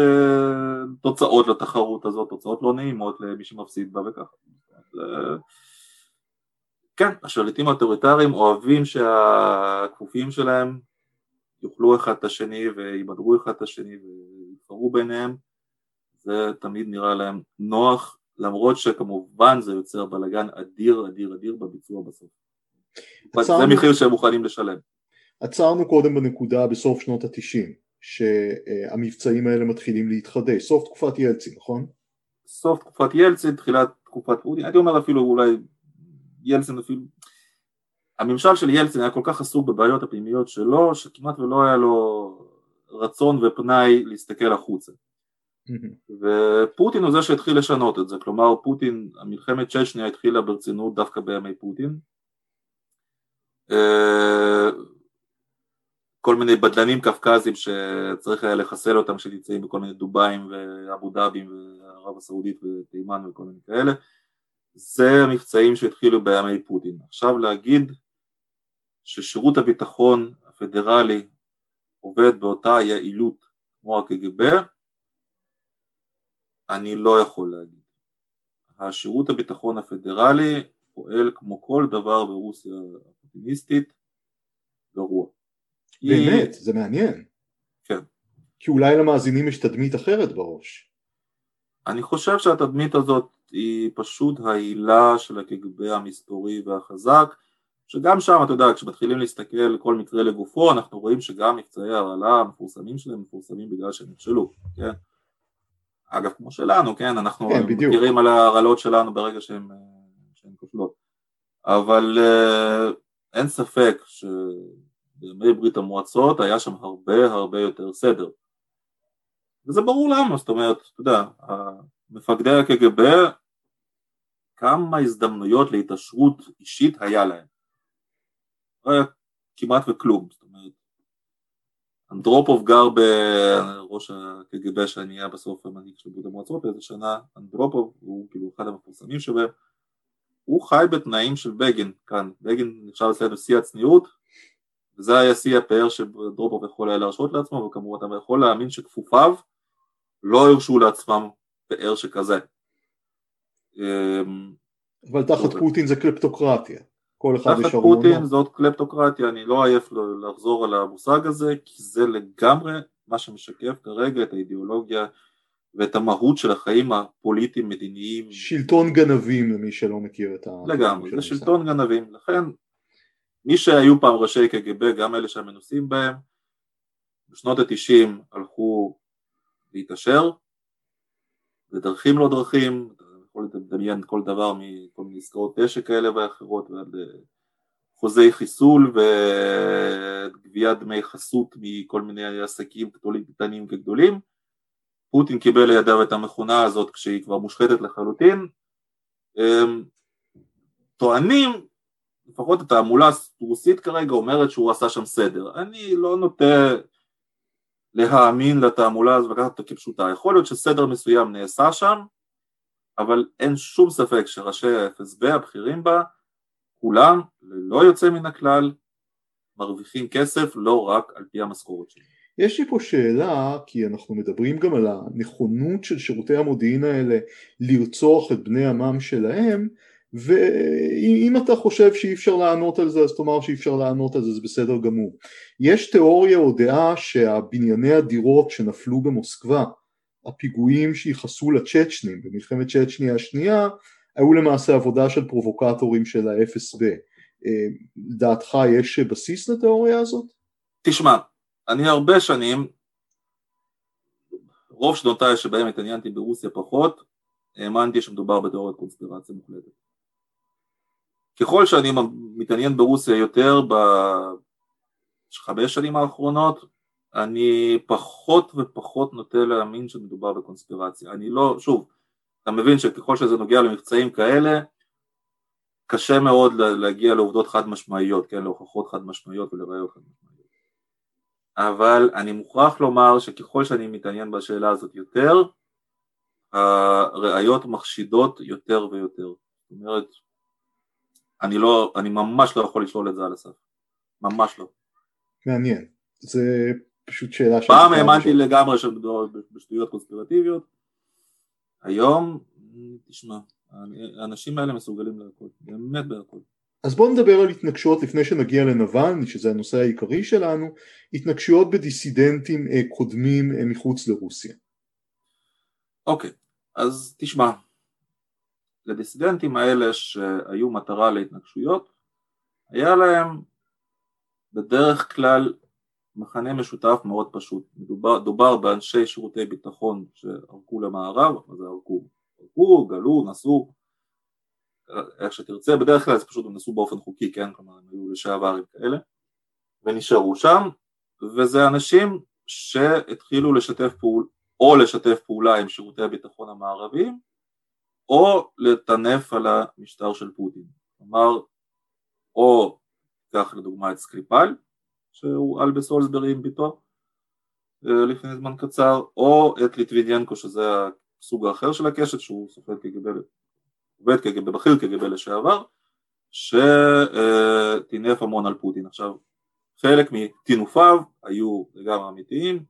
תוצאות לתחרות הזאת, תוצאות לא נעימות למי שמפסיד בה וככה. uh, כן, השליטים האוטוריטריים אוהבים שהכפופים שלהם יאכלו אחד את השני ויבדרו אחד את השני ויתחרו ביניהם, זה תמיד נראה להם נוח, למרות שכמובן זה יוצר בלאגן אדיר אדיר אדיר בביצוע בסוף. עצרנו, זה מחיר שהם מוכנים לשלם. עצרנו קודם בנקודה בסוף שנות התשעים, שהמבצעים האלה מתחילים להתחדש, סוף תקופת ילצין, נכון? סוף תקופת ילצין, תחילת תקופת פוטין, הייתי אומר אפילו אולי ילצין אפילו, הממשל של ילצין היה כל כך עסוק בבעיות הפנימיות שלו, שכמעט ולא היה לו רצון ופנאי להסתכל החוצה. ופוטין הוא זה שהתחיל לשנות את זה, כלומר פוטין, המלחמת צ'צ'ניה התחילה ברצינות דווקא בימי פוטין. כל מיני בדלנים קווקזים שצריך היה לחסל אותם שנמצאים בכל מיני דובאים ואבו דאבים וערב הסעודית ותימן וכל מיני כאלה זה המבצעים שהתחילו בימי פוטין. עכשיו להגיד ששירות הביטחון הפדרלי עובד באותה יעילות כמו הקג"ב, אני לא יכול להגיד. השירות הביטחון הפדרלי פועל כמו כל דבר ברוסיה הפוטיניסטית גרוע. באמת, זה מעניין. כן. כי אולי למאזינים יש תדמית אחרת בראש. אני חושב שהתדמית הזאת היא פשוט העילה של הקג"ב המסתורי והחזק שגם שם אתה יודע כשמתחילים להסתכל כל מקרה לגופו אנחנו רואים שגם מבצעי הרעלה המפורסמים שלהם מפורסמים בגלל שהם נכשלו, כן? אגב כמו שלנו, כן? אנחנו כן, מכירים על ההרעלות שלנו ברגע שהן כושלות אבל uh, אין ספק שבימי ברית המועצות היה שם הרבה הרבה יותר סדר. וזה ברור למה, זאת אומרת, אתה יודע, מפקדי הקג"ב כמה הזדמנויות להתעשרות אישית היה להם. כמעט וכלום, זאת אומרת. אנדרופוב גר בראש הקג"ב שאני אהיה בסוף המנהיג של ברית המועצות באיזה שנה, אנדרופוב הוא כאילו אחד המפורסמים שבהם, הוא חי בתנאים של בגין כאן, בגין נחשב אצלנו שיא הצניעות וזה היה שיא הפאר שדרופוב יכול היה להרשות לעצמו וכמובן אתה יכול להאמין שכפופיו לא הרשו לעצמם פאר שכזה. אמ, אבל תחת פוטין זה קלפטוקרטיה. כל אחד. תחת פוטין זאת קלפטוקרטיה, אני לא עייף לחזור על המושג הזה, כי זה לגמרי מה שמשקף כרגע את האידיאולוגיה ואת המהות של החיים הפוליטיים מדיניים. שלטון גנבים למי שלא מכיר את ה... לגמרי, זה שלטון גנבים, לכן מי שהיו פעם ראשי קג"ב, גם אלה שהמנוסים בהם, בשנות התשעים הלכו להתעשר, בדרכים לא דרכים, יכול לדמיין כל דבר מכל מיני עסקאות נשק כאלה ואחרות ועד חוזי חיסול וגביית דמי חסות מכל מיני עסקים קטנים כגדולים פוטין קיבל לידיו את המכונה הזאת כשהיא כבר מושחתת לחלוטין. טוענים, לפחות התעמולה הרוסית כרגע אומרת שהוא עשה שם סדר. אני לא נוטה להאמין לתעמולה הזאת ולקחת אותה כפשוטה. יכול להיות שסדר מסוים נעשה שם אבל אין שום ספק שראשי ה-FSB הבכירים בה, כולם, ללא יוצא מן הכלל, מרוויחים כסף לא רק על פי המשכורת שלהם. יש לי פה שאלה, כי אנחנו מדברים גם על הנכונות של שירותי המודיעין האלה לרצוח את בני עמם שלהם, ואם אתה חושב שאי אפשר לענות על זה אז תאמר שאי אפשר לענות על זה, זה בסדר גמור. יש תיאוריה או דעה שהבנייני הדירות שנפלו במוסקבה הפיגועים שייחסו לצ'צ'נים במלחמת צ'צ'ניה השנייה היו למעשה עבודה של פרובוקטורים של ה-FSB. אה, לדעתך יש בסיס לתיאוריה הזאת? תשמע, אני הרבה שנים, רוב שנותיי שבהם התעניינתי ברוסיה פחות, האמנתי שמדובר בתיאוריית קונספירציה מוחלטת. ככל שאני מתעניין ברוסיה יותר בחמש שנים האחרונות, אני פחות ופחות נוטה להאמין שמדובר בקונספירציה. אני לא, שוב, אתה מבין שככל שזה נוגע למבצעים כאלה, קשה מאוד להגיע לעובדות חד משמעיות, כן, להוכחות חד משמעיות ולראיות חד משמעיות. אבל אני מוכרח לומר שככל שאני מתעניין בשאלה הזאת יותר, הראיות מחשידות יותר ויותר. זאת אומרת, אני לא, אני ממש לא יכול לשלול את זה על הסף. ממש לא. מעניין. זה פשוט שאלה של... פעם האמנתי לגמרי בשטויות קונספירטיביות, היום, תשמע, האנשים האלה מסוגלים להכל, באמת בהכל. אז בואו נדבר על התנגשויות לפני שנגיע לנבלני, שזה הנושא העיקרי שלנו, התנגשויות בדיסידנטים אה, קודמים אה, מחוץ לרוסיה. אוקיי, אז תשמע, לדיסידנטים האלה שהיו מטרה להתנגשויות, היה להם בדרך כלל מכנה משותף מאוד פשוט, מדובר, דובר באנשי שירותי ביטחון שערקו למערב, מה זה ערקו? ערקו, גלו, נסעו, איך שתרצה, בדרך כלל זה פשוט הם נסעו באופן חוקי, כן, כלומר הם היו לשעברים כאלה, ונשארו שם, וזה אנשים שהתחילו לשתף פעולה, או לשתף פעולה עם שירותי הביטחון המערביים, או לטנף על המשטר של פוטין, כלומר, או, קח לדוגמה את סקריפל, שהורעל בסולסברי עם בתו אה, לפני זמן קצר, או את ליטוויניאנקו שזה הסוג האחר של הקשת שהוא סופר קג"ב, עובד קג"ב בכיר קג"ב לשעבר, שטינף המון על פוטין. עכשיו חלק מטינופיו היו לגמרי אמיתיים,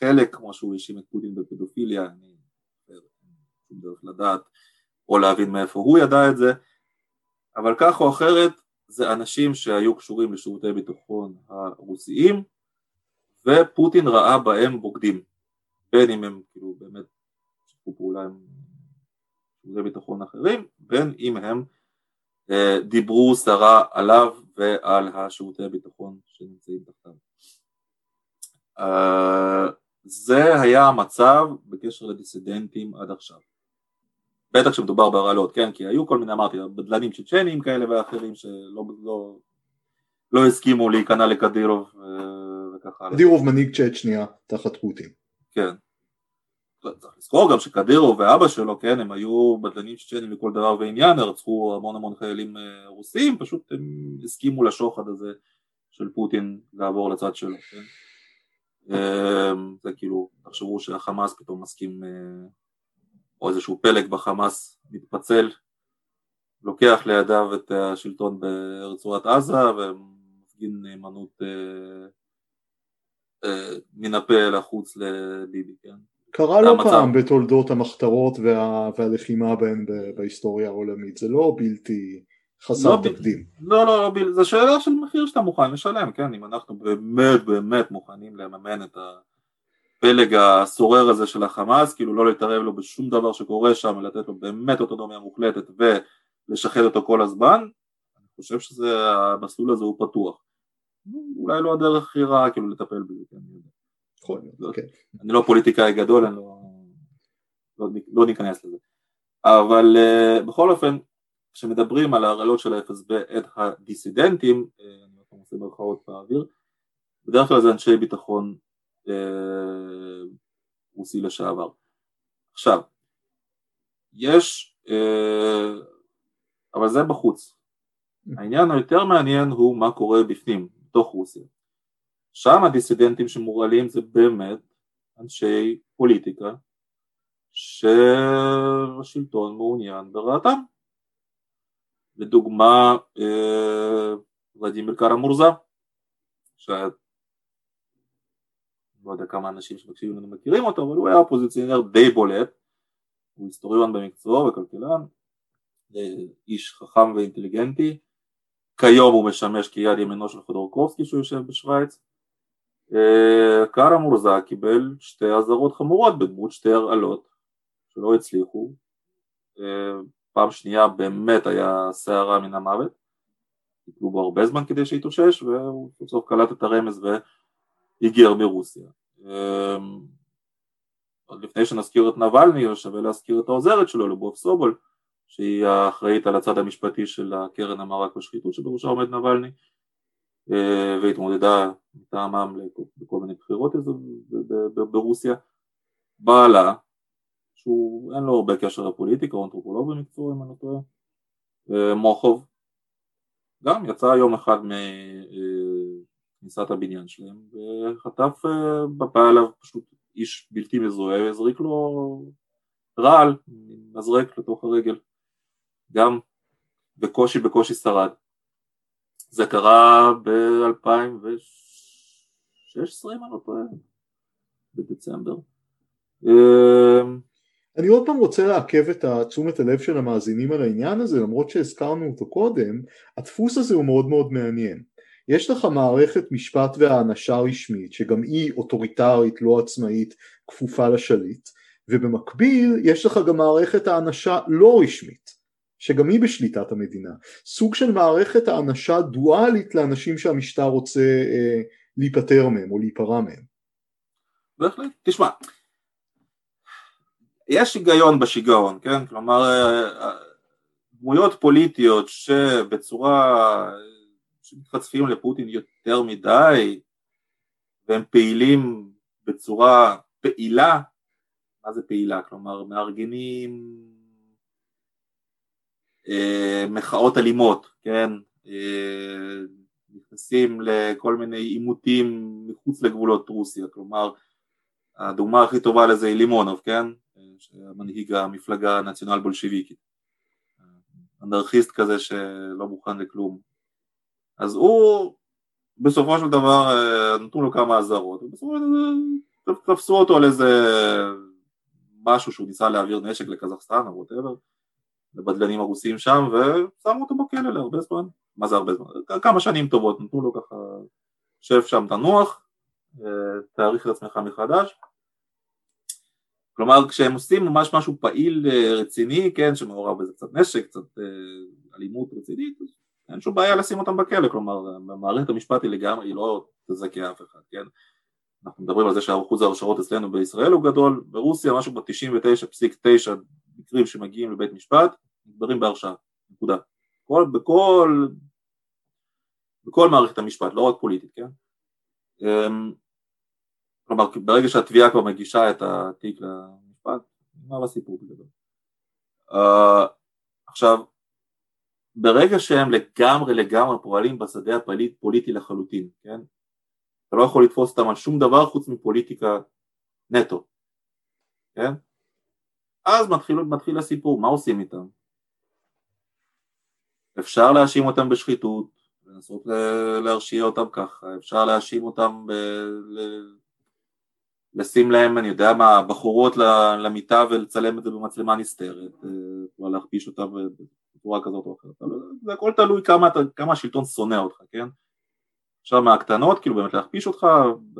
חלק כמו שהוא האשים את פוטין בפדופיליה, אני לא שום דרך לדעת או להבין מאיפה. הוא ידע את זה, אבל כך או אחרת זה אנשים שהיו קשורים לשירותי ביטחון הרוסיים ופוטין ראה בהם בוגדים. בין אם הם כאילו באמת שיתפו פעולה עם שירותי ביטחון אחרים בין אם הם אה, דיברו סרה עליו ועל השירותי הביטחון שנמצאים תחתיו אה, זה היה המצב בקשר לדיסידנטים עד עכשיו בטח כשמדובר בהרעלות, כן? כי היו כל מיני, אמרתי, בדלנים צ'צ'נים כאלה ואחרים שלא לא, לא הסכימו להיכנע לקדירוב אה, וככה. קדירוב מנהיג צ'צ'ניה תחת פוטין. כן. צריך לזכור גם שקדירוב ואבא שלו, כן, הם היו בדלנים צ'צ'נים לכל דבר ועניין, רצחו המון המון חיילים אה, רוסים, פשוט הם הסכימו לשוחד הזה של פוטין לעבור לצד שלו, כן? אמ, זה כאילו, תחשבו שהחמאס פתאום מסכים, אה, או איזשהו פלג בחמאס מתפצל, לוקח לידיו את השלטון ברצועת עזה ומפגין נאמנות אה, אה, מן הפה לחוץ לביבי, כן? קרה לא פעם בתולדות המחתרות וה, והלחימה בהן בהיסטוריה העולמית, זה לא בלתי חסר לא תקדים. לא, לא, לא, לא, זו שאלה של מחיר שאתה מוכן לשלם, כן, אם אנחנו באמת באמת מוכנים לממן את הפלג הסורר הזה של החמאס, כאילו לא להתערב לו בשום דבר שקורה שם, ולתת לו באמת אוטונומיה מוחלטת ולשחרר אותו כל הזמן, אני חושב שהמסלול הזה הוא פתוח. אולי לא הדרך הכי רעה כאילו לטפל בזה, כן, אני יודע. יכול להיות, לא, כן. אני לא פוליטיקאי גדול, אני לא, לא, לא ניכנס לזה. אבל uh, בכל אופן, כשמדברים על ההרעלות של ה-FSB את הדיסידנטים, uh, אני עושה מרכאות באוויר, בדרך כלל זה אנשי ביטחון רוסי לשעבר. עכשיו, יש, uh, אבל זה בחוץ. העניין היותר מעניין הוא מה קורה בפנים, בתוך רוסיה. שם הדיסידנטים שמורעלים זה באמת אנשי פוליטיקה שהשלטון מעוניין ברעתם. לדוגמה אה, ולדימיר קרמורזה, שאני לא יודע כמה אנשים שמקשיבים לנו מכירים אותו, אבל הוא היה אופוזיציונר די בולט, הוא היסטוריון במקצועו וכלכלן, איש חכם ואינטליגנטי, כיום הוא משמש כיד ימינו של חודורקובסקי שהוא יושב בשוויץ, קארה מורזה קיבל שתי אזהרות חמורות בדמות שתי הרעלות שלא הצליחו, אה, פעם שנייה באמת היה סערה מן המוות, טיפלו בו הרבה זמן כדי שיתאושש והוא בסוף קלט את הרמז והיגר מרוסיה. אה, עוד לפני שנזכיר את נבלני שווה להזכיר את העוזרת שלו לבוב סובול שהיא האחראית על הצד המשפטי של הקרן המאבק בשחיתות שבראשה עומד נבלני אה, והתמודדה מטעמם בכל מיני בחירות ברוסיה, בעלה, שהוא אין לו הרבה קשר לפוליטיקה, הוא אנתרופולוג במקצוע אם אני לא טועה, אה, מוחוב, גם יצא יום אחד מכניסת הבניין שלהם וחטף, אה, בא אליו פשוט איש בלתי מזוהה והזריק לו רעל, מזרק לתוך הרגל, גם בקושי בקושי שרד זה קרה ב-2016 אם אני לא טועה, בדצמבר. אמ, אני עוד פעם רוצה לעכב את תשומת הלב של המאזינים על העניין הזה למרות שהזכרנו אותו קודם, הדפוס הזה הוא מאוד מאוד מעניין. יש לך מערכת משפט והענשה רשמית שגם היא אוטוריטרית לא עצמאית כפופה לשליט ובמקביל יש לך גם מערכת הענשה לא רשמית שגם היא בשליטת המדינה, סוג של מערכת האנשה דואלית לאנשים שהמשטר רוצה אה, להיפטר מהם או להיפרע מהם. בהחלט, תשמע, יש היגיון בשיגעון, כן? כלומר אה, אה, דמויות פוליטיות שבצורה, שמתחצפים לפוטין יותר מדי והם פעילים בצורה פעילה, מה זה פעילה? כלומר מארגנים אה, מחאות אלימות, כן, אה, נכנסים לכל מיני עימותים מחוץ לגבולות רוסיה, כלומר הדוגמה הכי טובה לזה היא לימונוב, כן, מנהיג המפלגה הנציונל בולשיביקית, אנרכיסט כזה שלא מוכן לכלום, אז הוא בסופו של דבר אה, נתנו לו כמה אזהרות, ובסופו של דבר תפסו אותו על איזה משהו שהוא ניסה להעביר נשק לקזחסטן או ווטאבר לבדלנים הרוסים שם ושמו אותו בכלא להרבה זמן, מה זה הרבה זמן? כמה שנים טובות, נתנו לו ככה, שב שם תנוח, אה, תאריך את עצמך מחדש כלומר כשהם עושים ממש משהו פעיל אה, רציני, כן, שמעורב בזה קצת נשק, קצת אה, אלימות רצינית, אין שום בעיה לשים אותם בכלא, כלומר מערכת המשפט היא לגמרי, היא לא תזכה אף אחד, כן, אנחנו מדברים על זה שאחוז ההרשעות אצלנו בישראל הוא גדול, ברוסיה משהו ב-99.9 מקרים שמגיעים לבית משפט נגברים בהרשעה, נקודה. כל, בכל, בכל מערכת המשפט, לא רק פוליטית, כן? אמ, כלומר, ברגע שהתביעה כבר מגישה את התיק למשפט, נגמר הסיפור בגדול. Uh, עכשיו, ברגע שהם לגמרי לגמרי פועלים בשדה הפוליטי לחלוטין, כן? אתה לא יכול לתפוס אותם על שום דבר חוץ מפוליטיקה נטו, כן? אז מתחיל, מתחיל הסיפור, מה עושים איתם? אפשר להאשים אותם בשחיתות, לנסות להרשיע אותם ככה, אפשר להאשים אותם, ב... לשים להם, אני יודע מה, בחורות למיטה ולצלם את זה במצלמה נסתרת, או אה, להכפיש אותם בצורה כזאת או אחרת, זה הכל תלוי כמה, כמה השלטון שונא אותך, כן? עכשיו מהקטנות, כאילו באמת להכפיש אותך,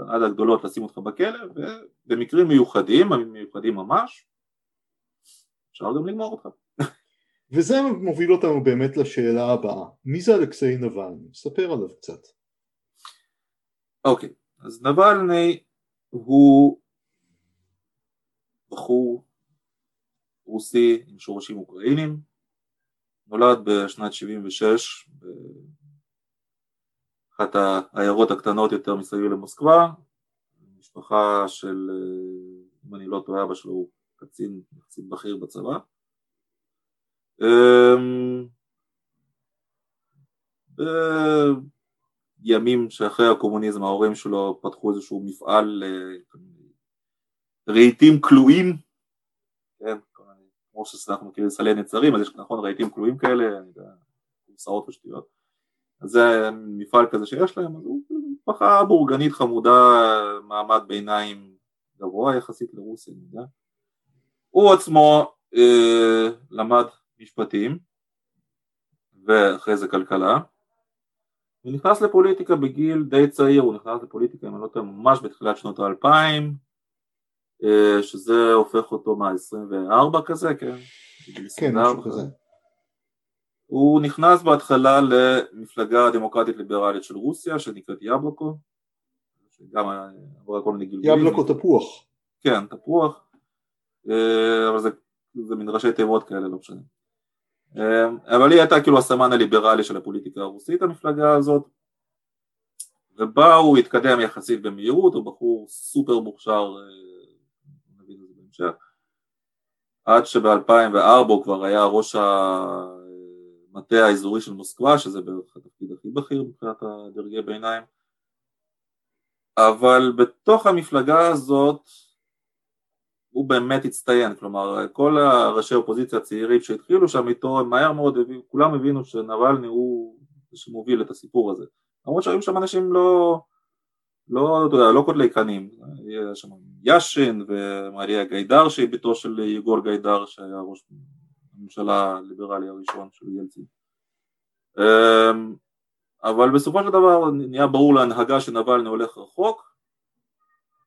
עד הגדולות לשים אותך בכלא, ובמקרים מיוחדים, מיוחדים ממש, אפשר גם לגמור אותך. *laughs* וזה מוביל אותנו באמת לשאלה הבאה, מי זה אלכסיי נבלני? ספר עליו קצת. אוקיי, אז נבלני הוא בחור רוסי עם שורשים אוקראינים, נולד בשנת 76 באחת העיירות הקטנות יותר מסביב למוסקבה, משפחה של, אם אני לא טועה, אבא שלו הוא קצין, קצין בכיר בצבא. אמ, בימים שאחרי הקומוניזם ההורים שלו פתחו איזשהו מפעל אה, רהיטים כלואים, כן, כמו שאנחנו מכירים סלי נצרים, אז יש נכון רהיטים כלואים כאלה, קורסאות ושטויות, אז זה מפעל כזה שיש להם, אז הוא משפחה בורגנית חמודה, מעמד ביניים גבוה יחסית לרוסיה, אני יודע. הוא עצמו אה, למד משפטים ואחרי זה כלכלה. הוא נכנס לפוליטיקה בגיל די צעיר, הוא נכנס לפוליטיקה אם אני לא טועה ממש בתחילת שנות האלפיים שזה הופך אותו מה 24 כזה, כן? כן, משהו כזה. הוא נכנס בהתחלה למפלגה הדמוקרטית ליברלית של רוסיה שנקראת יבלוקו שגם עברה כל מיני גלגולים. יבלוקו תפוח. כן, תפוח, אה, אבל זה, זה מין ראשי תיבות כאלה, לא משנה. אמ, אבל היא הייתה כאילו הסמן הליברלי של הפוליטיקה הרוסית המפלגה הזאת ובה הוא התקדם יחסית במהירות, הוא בחור סופר מוכשר, אה, נגיד את זה בהמשך, עד שב-2004 הוא כבר היה ראש המטה האזורי של מוסקבה, שזה בערך התפקיד הכי בכיר מבחינת הדרגי ביניים, אבל בתוך המפלגה הזאת הוא באמת הצטיין, כלומר כל הראשי אופוזיציה הצעירים שהתחילו שם איתו הם מהר מאוד כולם הבינו שנבלני הוא שמוביל את הסיפור הזה. למרות שהיו שם אנשים לא, לא, אתה יודע, לא קודלי קנים, היה שם יאשין ומריה גיידר שהיא ביתו של יגור גיידר שהיה ראש הממשלה הליברלי הראשון של ילצין. אמ, אבל בסופו של דבר נהיה ברור להנהגה שנבלני הולך רחוק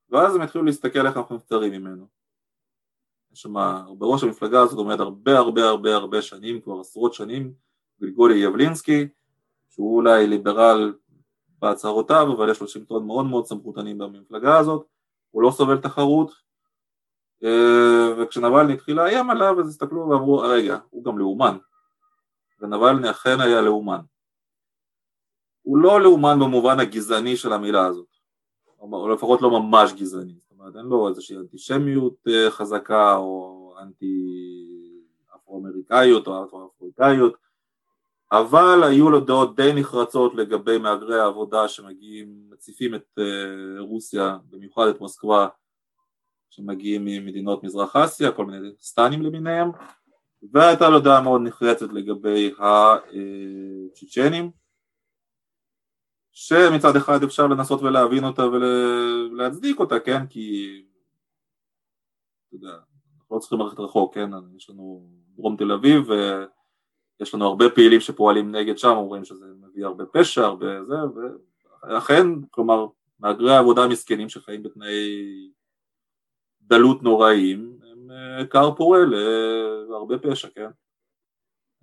ואז הם התחילו להסתכל איך אנחנו נפטרים ממנו. שם, בראש המפלגה הזאת עומד הרבה הרבה הרבה הרבה שנים, כבר עשרות שנים, גלגולי יבלינסקי, שהוא אולי ליברל בהצהרותיו, אבל יש לו שלטון מאוד מאוד סמכותני במפלגה הזאת, הוא לא סובל תחרות, אה, וכשנבלני התחיל לאיים עליו, אז הסתכלו ואמרו, רגע, הוא גם לאומן, ונבלני אכן היה לאומן. הוא לא לאומן במובן הגזעני של המילה הזאת, או לפחות לא ממש גזעני, אומרת אין לו איזושהי אנטישמיות אה, חזקה או אנטי אפרו-אמריקאיות או אפרו-אפריקאיות אבל היו לו דעות די נחרצות לגבי מהגרי העבודה שמגיעים, מציפים את אה, רוסיה, במיוחד את מוסקבה שמגיעים ממדינות מזרח אסיה, כל מיני סטנים למיניהם והייתה לו דעה מאוד נחרצת לגבי הצ'צ'נים אה, שמצד אחד אפשר לנסות ולהבין אותה ולהצדיק אותה, כן? כי, אתה יודע, לא צריכים ללכת רחוק, כן? יש לנו דרום תל אביב ויש לנו הרבה פעילים שפועלים נגד שם, אומרים שזה מביא הרבה פשע, הרבה זה, ולכן, כלומר, מהגרי העבודה המסכנים שחיים בתנאי דלות נוראיים, הם אה, כר פורה להרבה פשע, כן?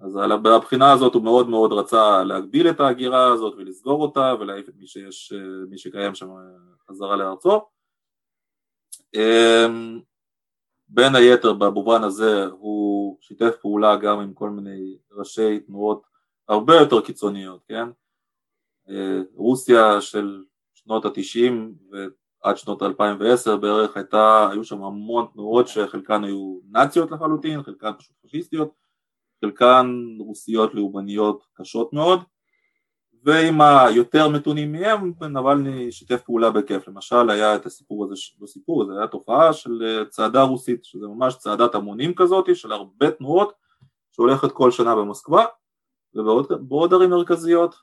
אז מהבחינה הזאת הוא מאוד מאוד רצה להגביל את ההגירה הזאת ולסגור אותה ולהעיף את מי, שיש, מי שקיים שם חזרה לארצו. בין היתר במובן הזה הוא שיתף פעולה גם עם כל מיני ראשי תנועות הרבה יותר קיצוניות, כן? אה, רוסיה של שנות התשעים ועד שנות 2010 בערך הייתה, היו שם המון תנועות שחלקן היו נאציות לחלוטין, חלקן פשוט פשיסטיות חלקן רוסיות לאומניות קשות מאוד ועם היותר מתונים מהם נבלני שיתף פעולה בכיף, למשל היה את הסיפור הזה, לא סיפור, זה היה תופעה של אה, צעדה רוסית, שזה ממש צעדת המונים כזאת של הרבה תנועות שהולכת כל שנה במוסקבה ובעוד ערים מרכזיות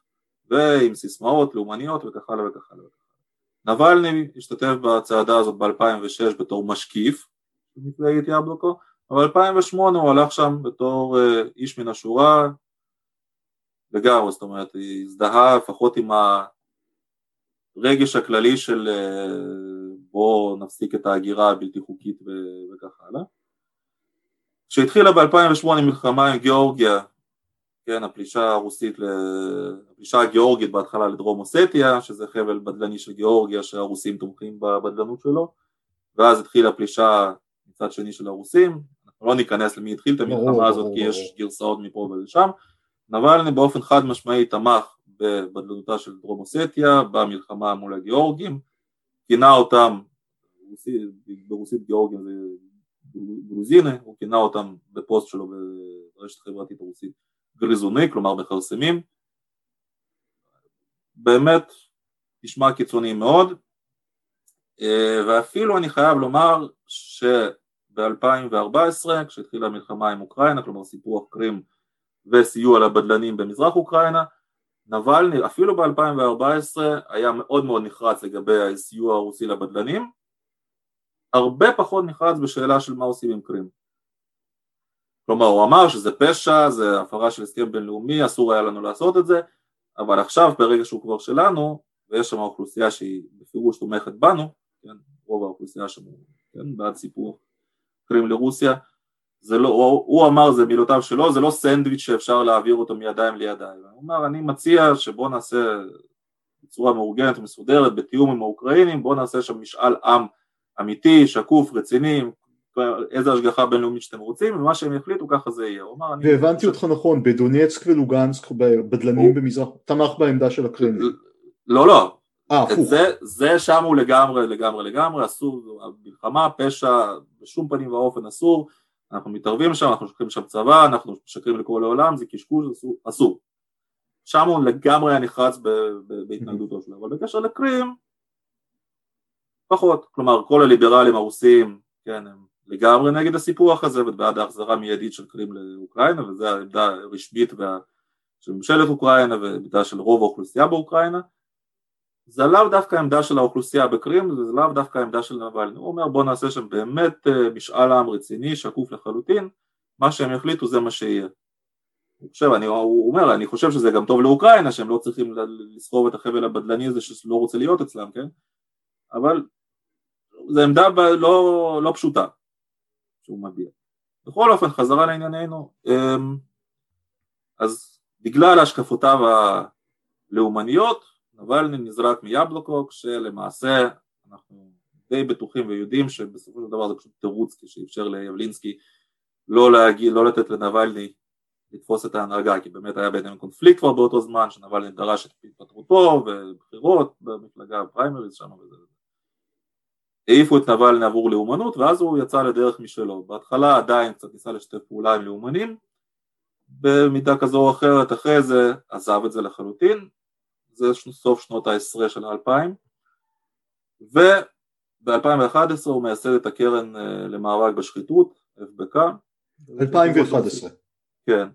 ועם סיסמאות לאומניות וכך הלאה וכך הלאה. נבלני השתתף בצעדה הזאת ב-2006 בתור משקיף במפלגת יבלוקו, אבל ב-2008 הוא הלך שם בתור אה, איש מן השורה לגמרי, זאת אומרת היא הזדהה לפחות עם הרגש הכללי של אה, בואו נפסיק את ההגירה הבלתי חוקית וכך הלאה. כשהתחילה ב-2008 מלחמה עם גיאורגיה כן, הפלישה הרוסית, הפלישה הגיאורגית בהתחלה לדרום אוסטיה, שזה חבל בדלני של גיאורגיה שהרוסים תומכים בבדלנות שלו, ואז התחילה פלישה מצד שני של הרוסים, אנחנו לא ניכנס למי התחיל את המלחמה הזאת כי יש גרסאות מפה ולשם, נבלני באופן חד משמעי תמך בבדלנותה של דרום אוסטיה, במלחמה מול הגיאורגים, כינה אותם, ברוסית גיאורגים זה גרוזיני, הוא כינה אותם בפוסט שלו ברשת החברתית הרוסית גריזוני, כלומר מכרסמים, באמת נשמע קיצוני מאוד, ואפילו אני חייב לומר שב-2014 כשהתחילה המלחמה עם אוקראינה, כלומר סיפוח קרים וסיוע לבדלנים במזרח אוקראינה, נבלני אפילו ב-2014 היה מאוד מאוד נחרץ לגבי הסיוע הרוסי לבדלנים, הרבה פחות נחרץ בשאלה של מה עושים עם קרים. כלומר הוא אמר שזה פשע, זה הפרה של הסכם בינלאומי, אסור היה לנו לעשות את זה, אבל עכשיו ברגע שהוא כבר שלנו, ויש שם אוכלוסייה שהיא בפירוש תומכת בנו, כן, רוב האוכלוסייה שם כן, בעד סיפור קרים לרוסיה, זה לא, הוא, הוא אמר, זה מילותיו שלו, זה לא סנדוויץ' שאפשר להעביר אותו מידיים לידיים, הוא אמר אני מציע שבוא נעשה בצורה מאורגנת ומסודרת, בתיאום עם האוקראינים, בוא נעשה שם משאל עם אמיתי, שקוף, רציני, איזה השגחה בינלאומית שאתם רוצים, ומה שהם יחליטו ככה זה יהיה. והבנתי אותך נכון, בדונייצק ולוגנסק, בדלנים במזרח, תמך בעמדה של הקרמלין. לא, לא. אה, זה, זה שם הוא לגמרי, לגמרי, לגמרי, אסור, מלחמה, פשע, בשום פנים ואופן אסור, אנחנו מתערבים שם, אנחנו שולחים שם צבא, אנחנו משקרים לכל העולם, זה קשקוש, אסור. שם הוא לגמרי היה נחרץ בהתנגדותו שלו, אבל בקשר לקרים, פחות, כלומר כל הליברלים הרוסים, כן, הם לגמרי נגד הסיפוח הזה ובעד ההחזרה מיידית של קרים לאוקראינה וזו העמדה הרשמית של ממשלת אוקראינה ועמדה של רוב האוכלוסייה באוקראינה זה לאו דווקא העמדה של האוכלוסייה בקרים, זה לאו דווקא העמדה של נבלני, הוא אומר בוא נעשה שם באמת אה, משאל עם רציני, שקוף לחלוטין, מה שהם יחליטו זה מה שיהיה. הוא, חושב, אני, הוא אומר, אני חושב שזה גם טוב לאוקראינה, שהם לא צריכים לסחוב את החבל הבדלני הזה שלא רוצה להיות אצלם, כן? אבל זו עמדה לא, לא פשוטה. שהוא מביע. בכל אופן חזרה לענייננו, אמ, אז בגלל השקפותיו הלאומניות נבלני נזרק מיבלוקו כשלמעשה אנחנו די בטוחים ויודעים שבסופו של דבר זה פשוט תירוץ שאפשר ליבלינסקי לא, להגיד, לא לתת לנבלני לתפוס את ההנהגה כי באמת היה ביניהם קונפליקט כבר באותו זמן שנבלני דרש את התפטרותו ובחירות במפלגה הפריימריז שם וזה העיפו את נבלני עבור לאומנות ואז הוא יצא לדרך משלו. בהתחלה עדיין קצת ניסה לשתף פעולה עם לאומנים, במידה כזו או אחרת אחרי זה עזב את זה לחלוטין, זה סוף שנות העשרה של האלפיים, וב-2011 הוא מייסד את הקרן אה, למאבק בשחיתות, FBK. 2011. כן.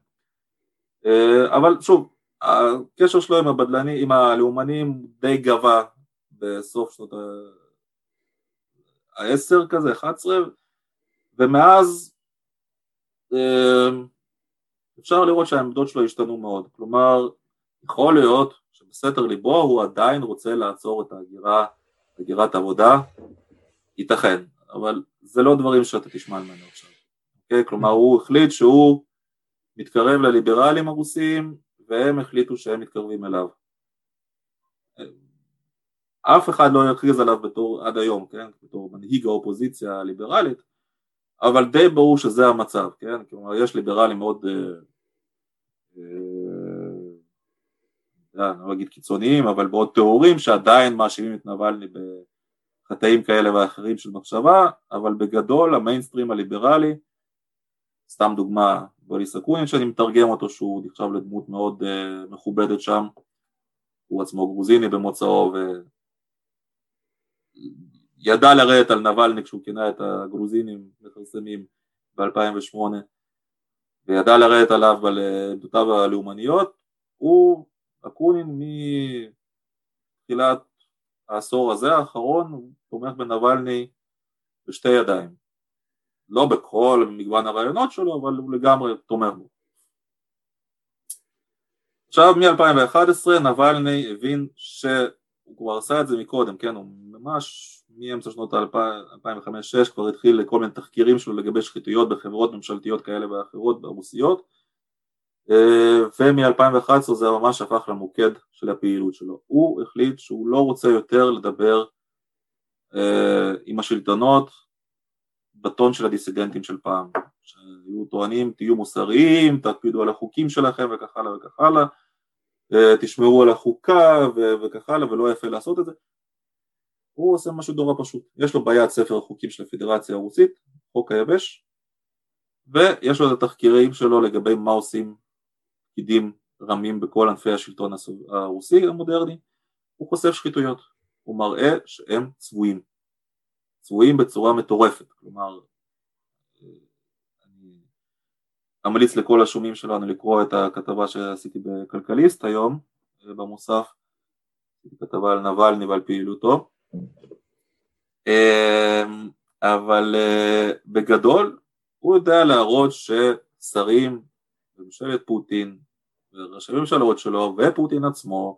אה, אבל שוב, הקשר שלו עם הבדלנים, עם הלאומנים די גבה בסוף שנות ה... העשר כזה, 11, ומאז אמ, אפשר לראות שהעמדות שלו השתנו מאוד, כלומר יכול להיות שבסתר ליבו הוא עדיין רוצה לעצור את ההגירה, הגירת עבודה, ייתכן, אבל זה לא דברים שאתה תשמע ממנו עכשיו, אוקיי? כלומר הוא החליט שהוא מתקרב לליברלים הרוסים והם החליטו שהם מתקרבים אליו. אף אחד לא יכריז עליו בתור, עד היום, כן, בתור מנהיג האופוזיציה הליברלית, אבל די ברור שזה המצב, כן, כלומר יש ליברלים מאוד, אה, אה, לא אגיד קיצוניים, אבל מאוד טהורים שעדיין מאשימים את נבלני בחטאים כאלה ואחרים של מחשבה, אבל בגדול המיינסטרים הליברלי סתם דוגמה, בוריס אקונין שאני מתרגם אותו שהוא נחשב לדמות מאוד uh, מכובדת שם, הוא עצמו גרוזיני במוצאו וידע לרדת על נבלני כשהוא כינה את הגרוזינים מכרסמים ב-2008 וידע לרדת עליו על עמדותיו הלאומניות, הוא אקונין מתחילת העשור הזה האחרון תומך בנבלני בשתי ידיים. לא בכל מגוון הרעיונות שלו אבל הוא לגמרי תומך בו. עכשיו מ-2011 נבלני הבין שהוא כבר עשה את זה מקודם, כן, הוא ממש מאמצע שנות ה-2005-2006 כבר התחיל לכל מיני תחקירים שלו לגבי שחיתויות בחברות ממשלתיות כאלה ואחרות ברוסיות ומ-2011 זה ממש הפך למוקד של הפעילות שלו. הוא החליט שהוא לא רוצה יותר לדבר אה, עם השלטונות בטון של הדיסידנטים של פעם, שהיו טוענים תהיו מוסריים, תקפידו על החוקים שלכם וכך הלאה וכך הלאה, אה, תשמרו על החוקה וכך הלאה ולא יפה לעשות את זה. הוא עושה משהו נורא פשוט, יש לו ביד ספר החוקים של הפדרציה הרוסית, חוק היבש, ויש לו את התחקירים שלו לגבי מה עושים פקידים רמים בכל ענפי השלטון הרוסי המודרני, הוא חושף שחיתויות, הוא מראה שהם צבועים, צבועים בצורה מטורפת, כלומר אני אמליץ לכל השומעים שלנו לקרוא את הכתבה שעשיתי בכלכליסט היום במוסף, כתבה על נבלני ועל פעילותו, אמ, אבל אה, בגדול הוא יודע להראות ששרים בממשלת פוטין וראשי ממשלות שלו ופוטין עצמו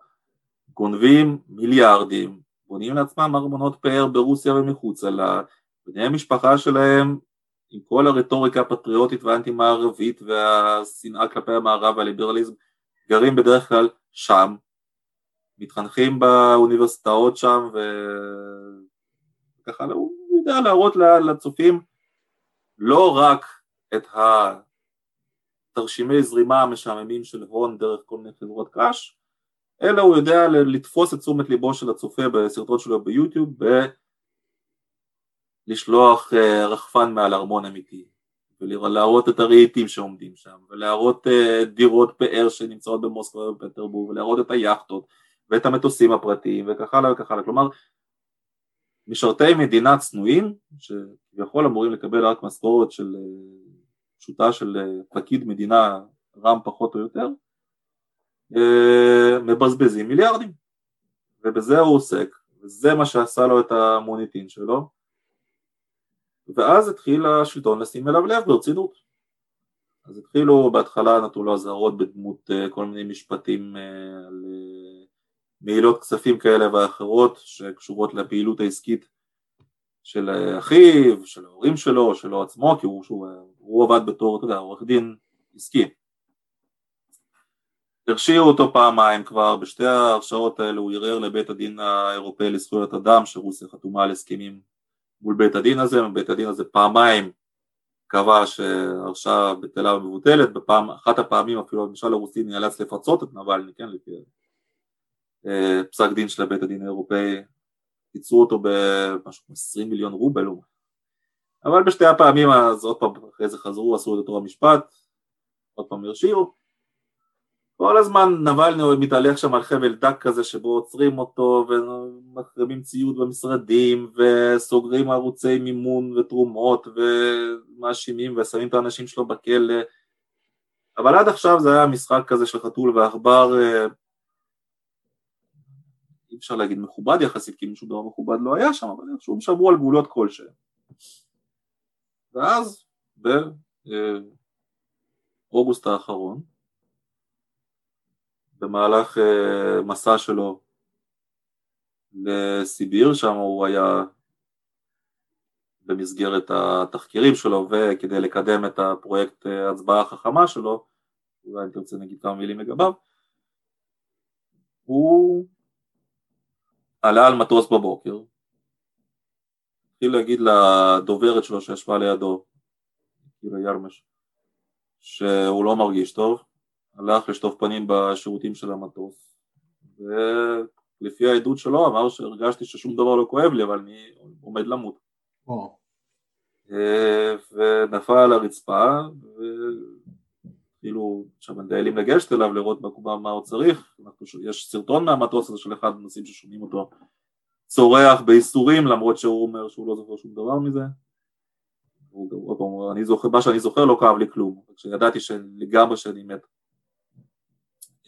גונבים מיליארדים, בונים לעצמם ארמונות פאר ברוסיה ומחוצה לה, בני המשפחה שלהם עם כל הרטוריקה הפטריוטית והאנטי מערבית והשנאה כלפי המערב והליברליזם גרים בדרך כלל שם, מתחנכים באוניברסיטאות שם וככה הוא יודע להראות לצופים לא רק את התרשימי זרימה המשעממים של הון דרך כל מיני חברות קראש, אלא הוא יודע לתפוס את תשומת ליבו של הצופה בסרטון שלו ביוטיוב ולשלוח אה, רחפן מעל ארמון אמיתי ולהראות את הרהיטים שעומדים שם ולהראות אה, דירות פאר שנמצאות במוסקבה ובפטרבורג ולהראות את היאכטות ואת המטוסים הפרטיים וכך הלאה וכך הלאה. כלומר משרתי מדינה צנועים שכביכול אמורים לקבל רק משכורת של אה, פשוטה של פקיד מדינה רם פחות או יותר אה, מבזבזים מיליארדים. ובזה הוא עוסק וזה מה שעשה לו את המוניטין שלו. ואז התחיל השלטון לשים אליו לב ברצינות. אז התחילו בהתחלה נתנו לו אזהרות בדמות אה, כל מיני משפטים אה, על מעילות כספים כאלה ואחרות שקשורות לפעילות העסקית של אחיו, של ההורים שלו, שלו עצמו, כי הוא, שהוא, הוא עבד בתור, אתה יודע, עורך דין עסקי. הרשיעו אותו פעמיים כבר, בשתי ההרשעות האלו הוא ערער לבית הדין האירופאי לזכויות אדם שרוסיה חתומה על הסכמים מול בית הדין הזה, ובית הדין הזה פעמיים קבע שהרשעה בטלה ומבוטלת, בפעם, אחת הפעמים אפילו הממשל הרוסי נאלץ לפצות את נבלני, כן, לפי אה, פסק דין של בית הדין האירופאי, קיצרו אותו במשהו כמו 20 מיליון רובל, אבל בשתי הפעמים אז עוד פעם אחרי זה חזרו, עשו את אותו המשפט, עוד פעם הרשיעו. כל הזמן נבלני מתהלך שם על חבל דק כזה שבו עוצרים אותו ומחרימים ציוד במשרדים וסוגרים ערוצי מימון ותרומות ומאשימים ושמים את האנשים שלו בכלא. אבל עד עכשיו זה היה משחק כזה של חתול ועכבר אה, אי אפשר להגיד מכובד יחסית כי משהו דבר מכובד לא היה שם אבל איכשהו שמרו על גבולות כלשהם. ואז באוגוסט האחרון במהלך uh, מסע שלו לסיביר, שם הוא היה במסגרת התחקירים שלו וכדי לקדם את הפרויקט אה, הצבעה החכמה שלו, אולי אם תרצה נגיד כמה מילים לגביו, הוא עלה על מטוס בבוקר, התחיל להגיד לדוברת שלו שישבה לידו, קירה ירמש, שהוא לא מרגיש טוב, הלך לשטוף פנים בשירותים של המטוס ולפי העדות שלו אמר שהרגשתי ששום דבר לא כואב לי אבל אני עומד למות. ונפל על הרצפה, שם דיילים לגשת אליו לראות מה, מה הוא צריך, יש סרטון מהמטוס הזה של אחד הנושאים ששומעים אותו. צורח בייסורים למרות שהוא אומר שהוא לא זוכר שום דבר מזה. הוא, אני זוכר, מה שאני זוכר לא כאב לי כלום, כשידעתי לגמרי שאני מת.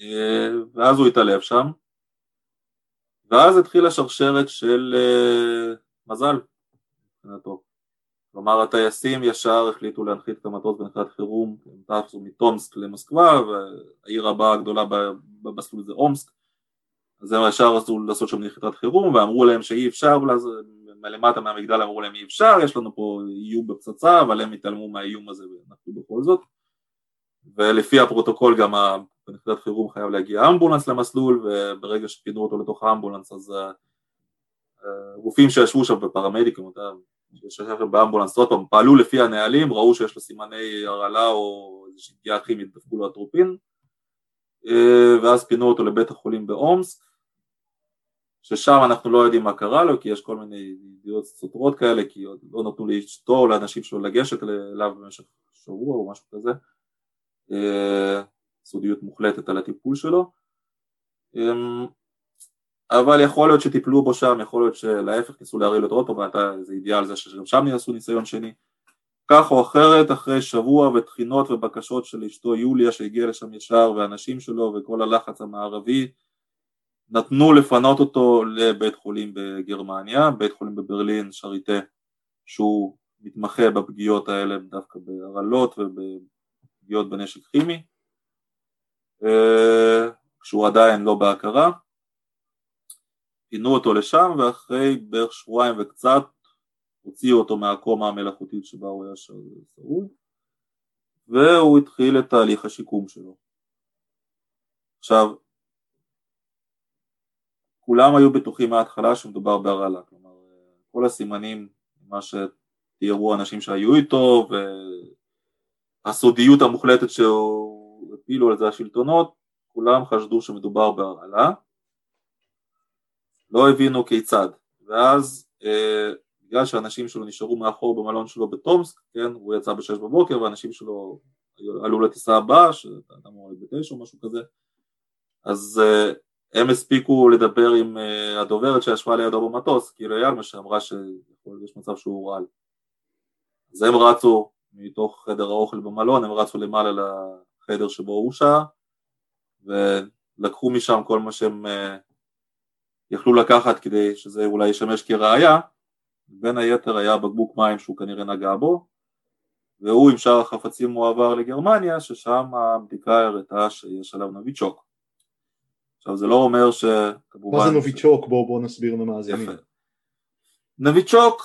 אה, ואז הוא התעלף שם, ואז התחילה שרשרת של uh, מזל מבחינתו. כלומר הטייסים ישר החליטו להנחית את המטוס בנחיית חירום, הם טסו מטומסק למוסקבה, והעיר הבאה הגדולה במסלול זה אומסק, אז הם ישר רצו לעשות שם נחיתת חירום, ואמרו להם שאי אפשר, מלמטה מהמגדל אמרו להם אי אפשר, יש לנו פה איום בפצצה, אבל הם התעלמו מהאיום הזה ואנחנו בכל זאת. ולפי הפרוטוקול גם בנחיתת חירום חייב להגיע אמבולנס למסלול, וברגע שפינו אותו לתוך האמבולנס אז רופאים אה, שישבו שם בפרמדיקים, אותם שם באמבולנס, עוד פעם, פעלו לפי הנהלים, ראו שיש לו סימני הרעלה או איזושהי פגיעה כימית, דפקו לו אטרופין, אה, ואז פינו אותו לבית החולים באומסק, ששם אנחנו לא יודעים מה קרה לו, כי יש כל מיני ידיעות סותרות כאלה, כי עוד לא נתנו לאשתו או לאנשים שלו לגשת אליו במשך שבוע או משהו כזה, אה, סודיות מוחלטת על הטיפול שלו, אמ, אבל יכול להיות שטיפלו בו שם, יכול להיות שלהפך ניסו להרעיל אותו עוד פעם, ואתה איזה אידיאל זה שגם שם יעשו ניסיון שני, כך או אחרת אחרי שבוע וטחינות ובקשות של אשתו יוליה שהגיעה לשם ישר ואנשים שלו וכל הלחץ המערבי נתנו לפנות אותו לבית חולים בגרמניה, בית חולים בברלין, שריטה, שהוא מתמחה בפגיעות האלה דווקא בהרעלות ובפגיעות בנשק כימי, אה, כשהוא עדיין לא בהכרה. פינו אותו לשם ואחרי בערך שבועיים וקצת הוציאו אותו מהקומה המלאכותית שבה הוא היה שרוד והוא התחיל את תהליך השיקום שלו. עכשיו כולם היו בטוחים מההתחלה שמדובר בהרעלה, כלומר כל הסימנים, מה שתיארו אנשים שהיו איתו והסודיות המוחלטת שהפילו על זה השלטונות, כולם חשדו שמדובר בהרעלה, לא הבינו כיצד, ואז אה, בגלל שאנשים שלו נשארו מאחור במלון שלו בתומסק, כן, הוא יצא בשש בבוקר ואנשים שלו עלו לטיסה הבאה, שאתה אמור להיות בתשע או משהו כזה, אז אה, הם הספיקו לדבר עם uh, הדוברת שישבה לידו במטוס, כאילו אייל, שאמרה שיש מצב שהוא רעל. אז הם רצו מתוך חדר האוכל במלון, הם רצו למעלה לחדר שבו הוא שהה, ולקחו משם כל מה שהם uh, יכלו לקחת כדי שזה אולי ישמש כראיה, בין היתר היה בקבוק מים שהוא כנראה נגע בו, והוא עם שאר החפצים מועבר לגרמניה, ששם הבדיקה הראתה שיש עליו נביצ'וק. עכשיו זה לא אומר שכמובן... מה זה נוביצ'וק? בואו בוא נסביר למאזינים. נוביצ'וק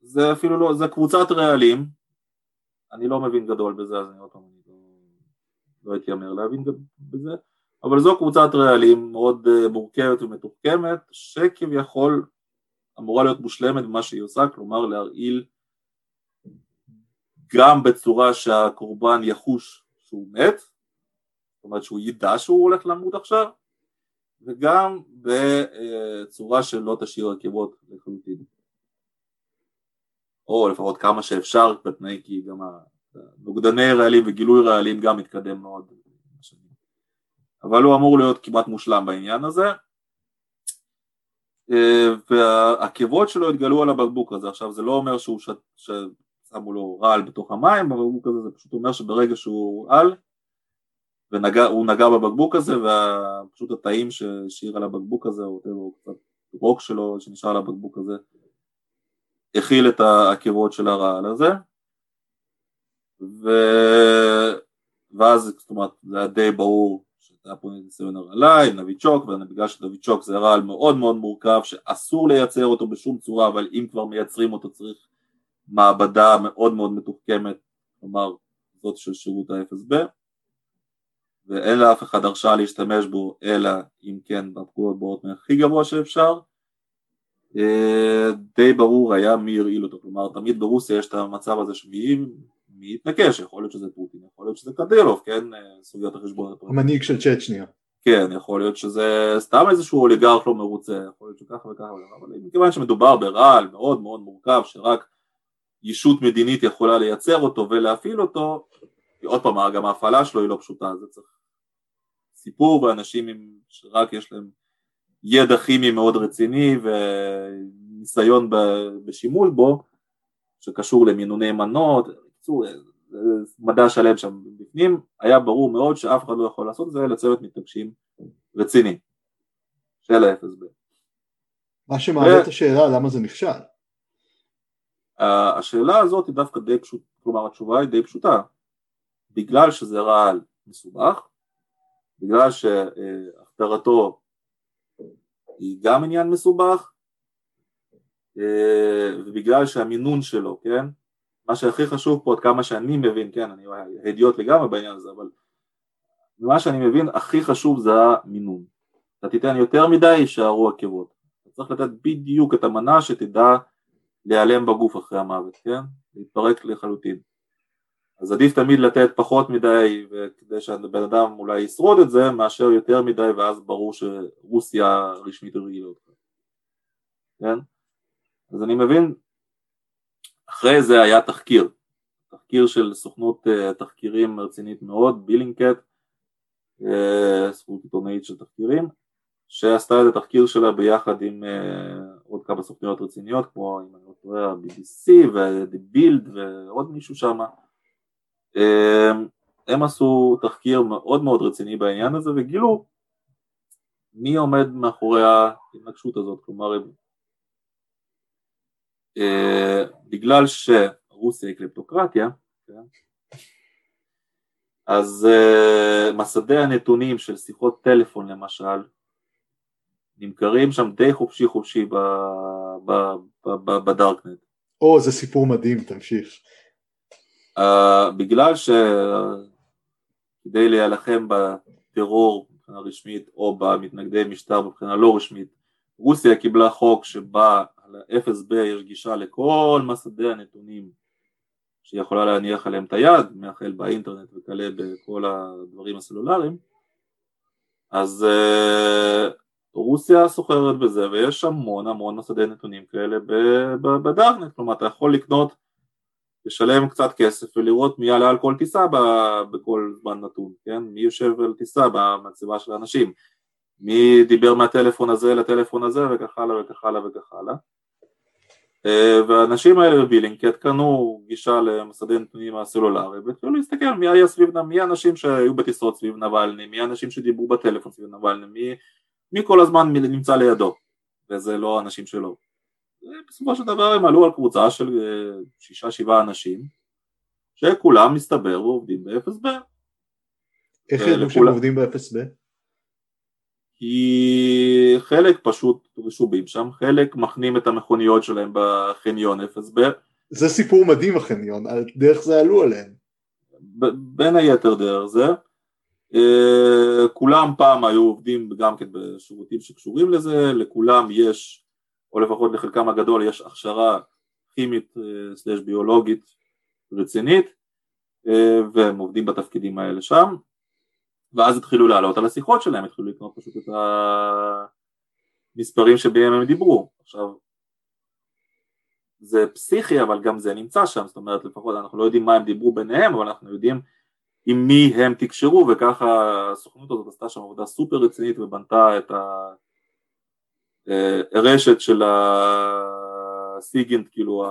זה אפילו לא, זה קבוצת רעלים, אני לא מבין גדול בזה אז אני עוד פעם לא, לא אתיימר להבין בזה, אבל זו קבוצת רעלים מאוד אה, מורכבת ומתוחכמת שכביכול אמורה להיות מושלמת במה שהיא עושה, כלומר להרעיל גם בצורה שהקורבן יחוש שהוא מת, אומרת שהוא ידע שהוא הולך למות עכשיו, וגם בצורה שלא תשאיר עקבות לחלוטין. או לפחות כמה שאפשר בתנאי כי גם הנוגדני רעלים וגילוי רעלים גם מתקדם מאוד אבל הוא אמור להיות כמעט מושלם בעניין הזה. והעקבות שלו התגלו על הבקבוק הזה. עכשיו זה לא אומר שהוא ש... ששמו לו רעל בתוך המים בבקבוק הזה זה פשוט אומר שברגע שהוא רעל והוא נגע בבקבוק הזה ופשוט התאים שהשאיר על הבקבוק הזה או קצת רוק שלו שנשאר על הבקבוק הזה הכיל את העקבות של הרעל הזה. ו... ואז זאת אומרת זה היה די ברור שהיה פה ניסיון הרעלה עם נביצ'וק ובגלל שנביצ'וק זה רעל מאוד מאוד מורכב שאסור לייצר אותו בשום צורה אבל אם כבר מייצרים אותו צריך מעבדה מאוד מאוד מתוחכמת כלומר זאת של שירות ה-FSB ואין לאף אחד הרשאה להשתמש בו אלא אם כן בפקודות באות מהכי גבוה שאפשר. אה, די ברור היה מי הרעיל אותו, כלומר תמיד ברוסיה יש את המצב הזה שמי מי יתנקש, יכול להיות שזה פוטין, יכול להיות שזה קדילוב, כן, אה, סוגיית החשבון. המנהיג של צ'צ'ניה. כן, יכול להיות שזה סתם איזשהו אוליגרך לא מרוצה, יכול להיות שככה וככה, אבל מכיוון שמדובר ברעל מאוד מאוד מורכב שרק ישות מדינית יכולה לייצר אותו ולהפעיל אותו, עוד פעם גם ההפעלה שלו היא לא פשוטה, זה צריך סיפור ואנשים עם, שרק יש להם ידע כימי מאוד רציני וניסיון בשימוש בו שקשור למינוני מנות, בקיצור מדע שלם שם בפנים, היה ברור מאוד שאף אחד לא יכול לעשות את זה אלא צוות מתנגשים רציני של ה-FSB. מה שמעלה את השאלה למה זה נכשל. השאלה הזאת היא דווקא די פשוטה, כלומר התשובה היא די פשוטה, בגלל שזה רעל מסובך, בגלל שהכתרתו היא גם עניין מסובך, ובגלל שהמינון שלו, כן, מה שהכי חשוב פה, עד כמה שאני מבין, כן, אני הדיוט לגמרי בעניין הזה, אבל ממה שאני מבין, הכי חשוב זה המינון. אתה תיתן יותר מדי, יישארו עקבות. אתה צריך לתת בדיוק את המנה שתדע להיעלם בגוף אחרי המוות, כן? להתפרק לחלוטין. אז עדיף תמיד לתת פחות מדי כדי שהבן אדם אולי ישרוד את זה מאשר יותר מדי ואז ברור שרוסיה רשמית הרגילה אותך, כן? אז אני מבין, אחרי זה היה תחקיר, תחקיר של סוכנות אה, תחקירים רצינית מאוד, בילינקט, אה, סוכנות עיתונאית של תחקירים, שעשתה את התחקיר שלה ביחד עם uh, עוד כמה סוכניות רציניות כמו אם אני לא טועה ה-BBC ו-The ועוד מישהו שם הם עשו תחקיר מאוד מאוד רציני בעניין הזה וגילו מי עומד מאחורי ההתנגשות הזאת. כלומר uh, בגלל שרוסיה היא קליפטוקרטיה כן? אז uh, מסדי הנתונים של שיחות טלפון למשל נמכרים שם די חופשי חופשי בדארקנט. או, זה סיפור מדהים, תמשיך. Uh, בגלל שכדי להילחם בטרור מבחינה רשמית או במתנגדי משטר מבחינה לא רשמית, רוסיה קיבלה חוק שבה ל-FSB יש גישה לכל מסדי הנתונים שהיא יכולה להניח עליהם את היד, מהחל באינטרנט וכלה בכל הדברים הסלולריים, אז uh, רוסיה סוחרת בזה ויש המון המון מסדי נתונים כאלה בדארנט, כלומר אתה יכול לקנות, לשלם קצת כסף ולראות מי עלה על כל טיסה בכל זמן נתון, כן? מי יושב על טיסה במצבה של האנשים, מי דיבר מהטלפון הזה לטלפון הזה וכך הלאה וכך הלאה וכך הלאה. אה, והאנשים האלה בבילינקט קנו גישה למסדי נתונים הסלולריים והתחילו להסתכל מי היה סביב, מי האנשים שהיו בטיסות סביב נבלני, מי האנשים שדיברו בטלפון סביב נבלני, מי מי כל הזמן נמצא לידו, וזה לא אנשים שלו. בסופו של דבר הם עלו על קבוצה של אה, שישה שבעה אנשים, שכולם מסתבר ועובדים ב-FSB. איך ידעו שהם עובדים ב-FSB? כי חלק פשוט רשובים שם, חלק מכנים את המכוניות שלהם בחניון FSB. זה סיפור מדהים החניון, דרך זה עלו עליהם. בין היתר דרך זה, אה, כולם פעם היו עובדים גם כן בשירותים שקשורים לזה, לכולם יש, או לפחות לחלקם הגדול יש הכשרה כימית אה, סלש ביולוגית רצינית אה, והם עובדים בתפקידים האלה שם ואז התחילו לעלות על השיחות שלהם, התחילו לקנות פשוט את המספרים שבהם הם דיברו. עכשיו זה פסיכי אבל גם זה נמצא שם, זאת אומרת לפחות אנחנו לא יודעים מה הם דיברו ביניהם אבל אנחנו יודעים עם מי הם תקשרו וככה הסוכנות הזאת עשתה שם עבודה סופר רצינית ובנתה את הרשת אה, של הסיגינט כאילו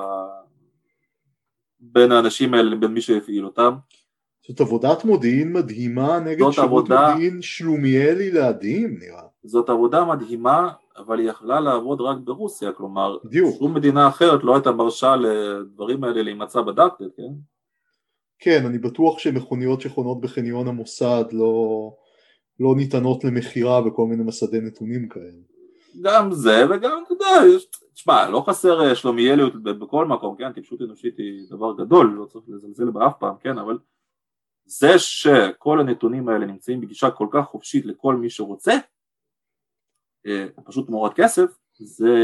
בין האנשים האלה לבין מי שהפעיל אותם זאת עבודת מודיעין מדהימה נגד שירות עבודה, מודיעין שלומיאלי להדהים נראה זאת עבודה מדהימה אבל היא יכלה לעבוד רק ברוסיה כלומר בדיוק. שום מדינה אחרת לא הייתה מרשה לדברים האלה להימצא בדאקטר כן? כן, אני בטוח שמכוניות שחונות בחניון המוסד לא, לא ניתנות למכירה בכל מיני מסדי נתונים כאלה. גם זה וגם, אתה יודע, תשמע, לא חסר אה, שלומיאליות בכל מקום, כן, טיפשות אנושית היא דבר גדול, לא צריך לזלזל בה אף פעם, כן, אבל זה שכל הנתונים האלה נמצאים בגישה כל כך חופשית לכל מי שרוצה, אה, פשוט תמורת כסף, זה,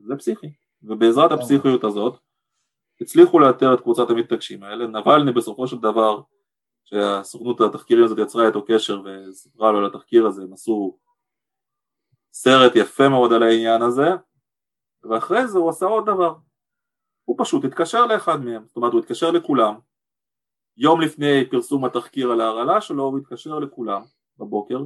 זה פסיכי, ובעזרת הפסיכיות הזאת הצליחו לאתר את קבוצת המתנגשים האלה, נבלני בסופו של דבר, שהסוכנות התחקירים הזאת יצרה איתו קשר וסיפרה לו על התחקיר הזה, הם עשו סרט יפה מאוד על העניין הזה, ואחרי זה הוא עשה עוד דבר, הוא פשוט התקשר לאחד מהם, זאת אומרת הוא התקשר לכולם, יום לפני פרסום התחקיר על ההרעלה שלו הוא התקשר לכולם בבוקר,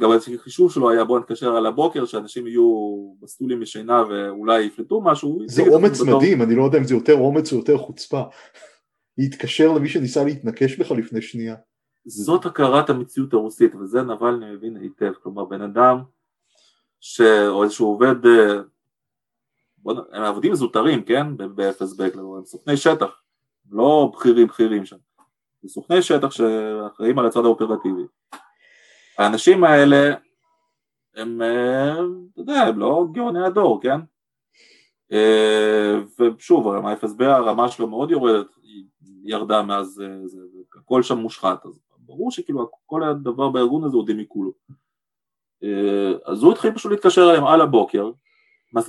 גם החישוב שלו היה בוא נתקשר על הבוקר שאנשים יהיו בסטולים משינה ואולי יפלטו משהו זה אומץ בתור... מדהים, אני לא יודע אם זה יותר אומץ או יותר חוצפה. להתקשר למי שניסה להתנקש בך לפני שנייה. זאת הכרת המציאות הרוסית וזה נבלני מבין היטב, כלומר בן אדם ש... או איזשהו עובד, אה, בוא... הם עבודים זוטרים כן? ב-FSB, הם סוכני שטח, לא בכירים בכירים שם, זה סוכני שטח שאחראים על הצד האופרטיבי האנשים האלה הם, אה, אתה יודע, הם לא גאוני הדור, כן? אה, ושוב, ה-FSB הרמה שלו מאוד יורדת, היא ירדה מאז, זה, הכל שם מושחת, אז ברור שכאילו כל הדבר בארגון הזה הוא דמיקולו. אה, אז הוא התחיל פשוט להתקשר אליהם על הבוקר,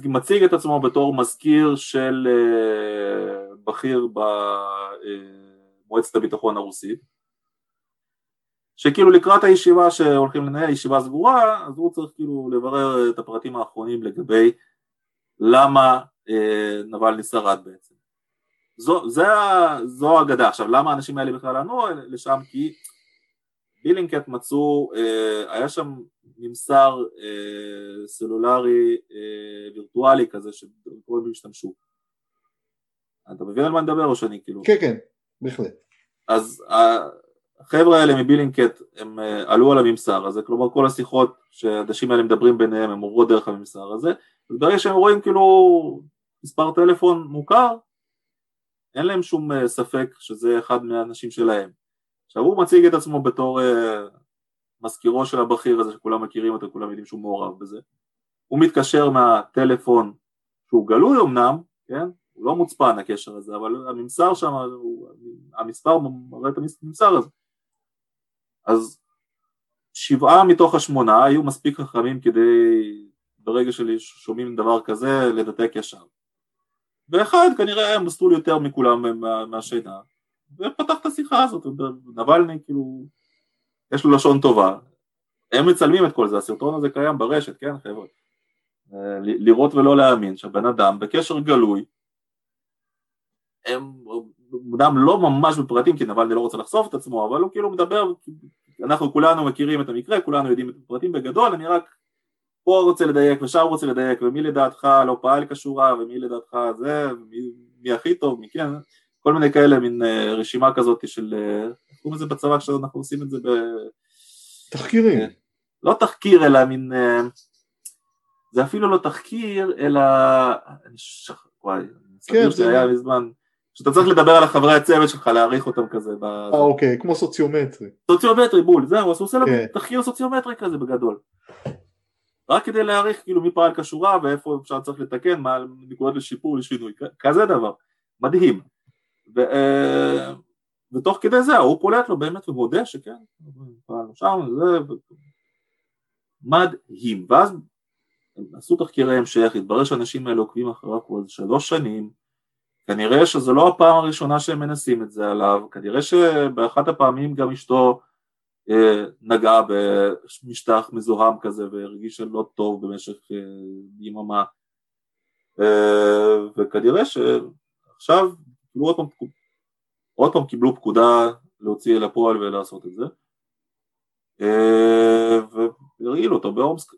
מציג את עצמו בתור מזכיר של אה, בכיר במועצת הביטחון הרוסית, שכאילו לקראת הישיבה שהולכים לנהל ישיבה סגורה, אז הוא צריך כאילו לברר את הפרטים האחרונים לגבי למה אה, נבלני שרד בעצם. זו, זו אגדה. עכשיו למה האנשים האלה בכלל ענו לשם? כי בילינקט מצאו, אה, היה שם ממסר אה, סלולרי אה, וירטואלי כזה שכל השתמשו. אתה מבין על מה נדבר או שאני כאילו... כן כן, בהחלט. אז החבר'ה האלה מבילינקט הם עלו על הממסר הזה, כלומר כל השיחות שהאנשים האלה מדברים ביניהם הם עוברות דרך הממסר הזה, וברגע שהם רואים כאילו מספר טלפון מוכר, אין להם שום ספק שזה אחד מהאנשים שלהם. עכשיו הוא מציג את עצמו בתור uh, מזכירו של הבכיר הזה שכולם מכירים אותו, כולם יודעים שהוא מעורב בזה. הוא מתקשר מהטלפון שהוא גלוי אמנם, כן? הוא לא מוצפן הקשר הזה, אבל הממסר שם, המספר מראה את הממסר הזה. אז שבעה מתוך השמונה היו מספיק חכמים כדי ברגע ששומעים דבר כזה לדתק ישר. ואחד כנראה היה מסלול יותר מכולם מהשינה, ופתח את השיחה הזאת, נבלני כאילו, יש לו לשון טובה, הם מצלמים את כל זה, הסרטון הזה קיים ברשת, כן חבר'ה, אה, לראות ולא להאמין שהבן אדם בקשר גלוי, הם אמנם לא ממש בפרטים כי נבלני לא רוצה לחשוף את עצמו, אבל הוא כאילו מדבר, אנחנו כולנו מכירים את המקרה, כולנו יודעים את הפרטים בגדול, אני רק פה רוצה לדייק ושם רוצה לדייק, ומי לדעתך לא פעל כשורה, ומי לדעתך זה, ומי הכי טוב, מי כן, כל מיני כאלה, מין אה, רשימה כזאת של, אה, איך קוראים לזה בצבא כשאנחנו עושים את זה ב... תחקירים. אה, לא תחקיר אלא מין, זה אפילו לא תחקיר אלא, אני שכח, וואי, כן, זה היה מזמן, שאתה צריך לדבר על החברי הצוות שלך, להעריך אותם כזה. אה אוקיי, כמו סוציומטרי. סוציומטרי בול, זהו, אז הוא עושה כן. תחקיר סוציומטרי כזה בגדול. רק כדי להעריך כאילו מי פעל כשורה ואיפה אפשר צריך לתקן, מה נקודות לשיפור, לשינוי, כזה דבר, מדהים. ו, אה, ותוך כדי זה הוא פולט לו באמת ומודה שכן, פעלנו שם, זה מדהים, ואז הם עשו תחקירי המשך, התברר שאנשים האלה עוקבים אחריו כבר שלוש שנים, כנראה שזו לא הפעם הראשונה שהם מנסים את זה עליו, כנראה שבאחת הפעמים גם אשתו אה, נגעה במשטח מזוהם כזה והרגישה לא טוב במשך אה, יממה אה, וכנראה שעכשיו קיבלו עוד פעם, עוד פעם קיבלו פקודה להוציא אל הפועל ולעשות את זה. אה, והרעילו אותו באורמסק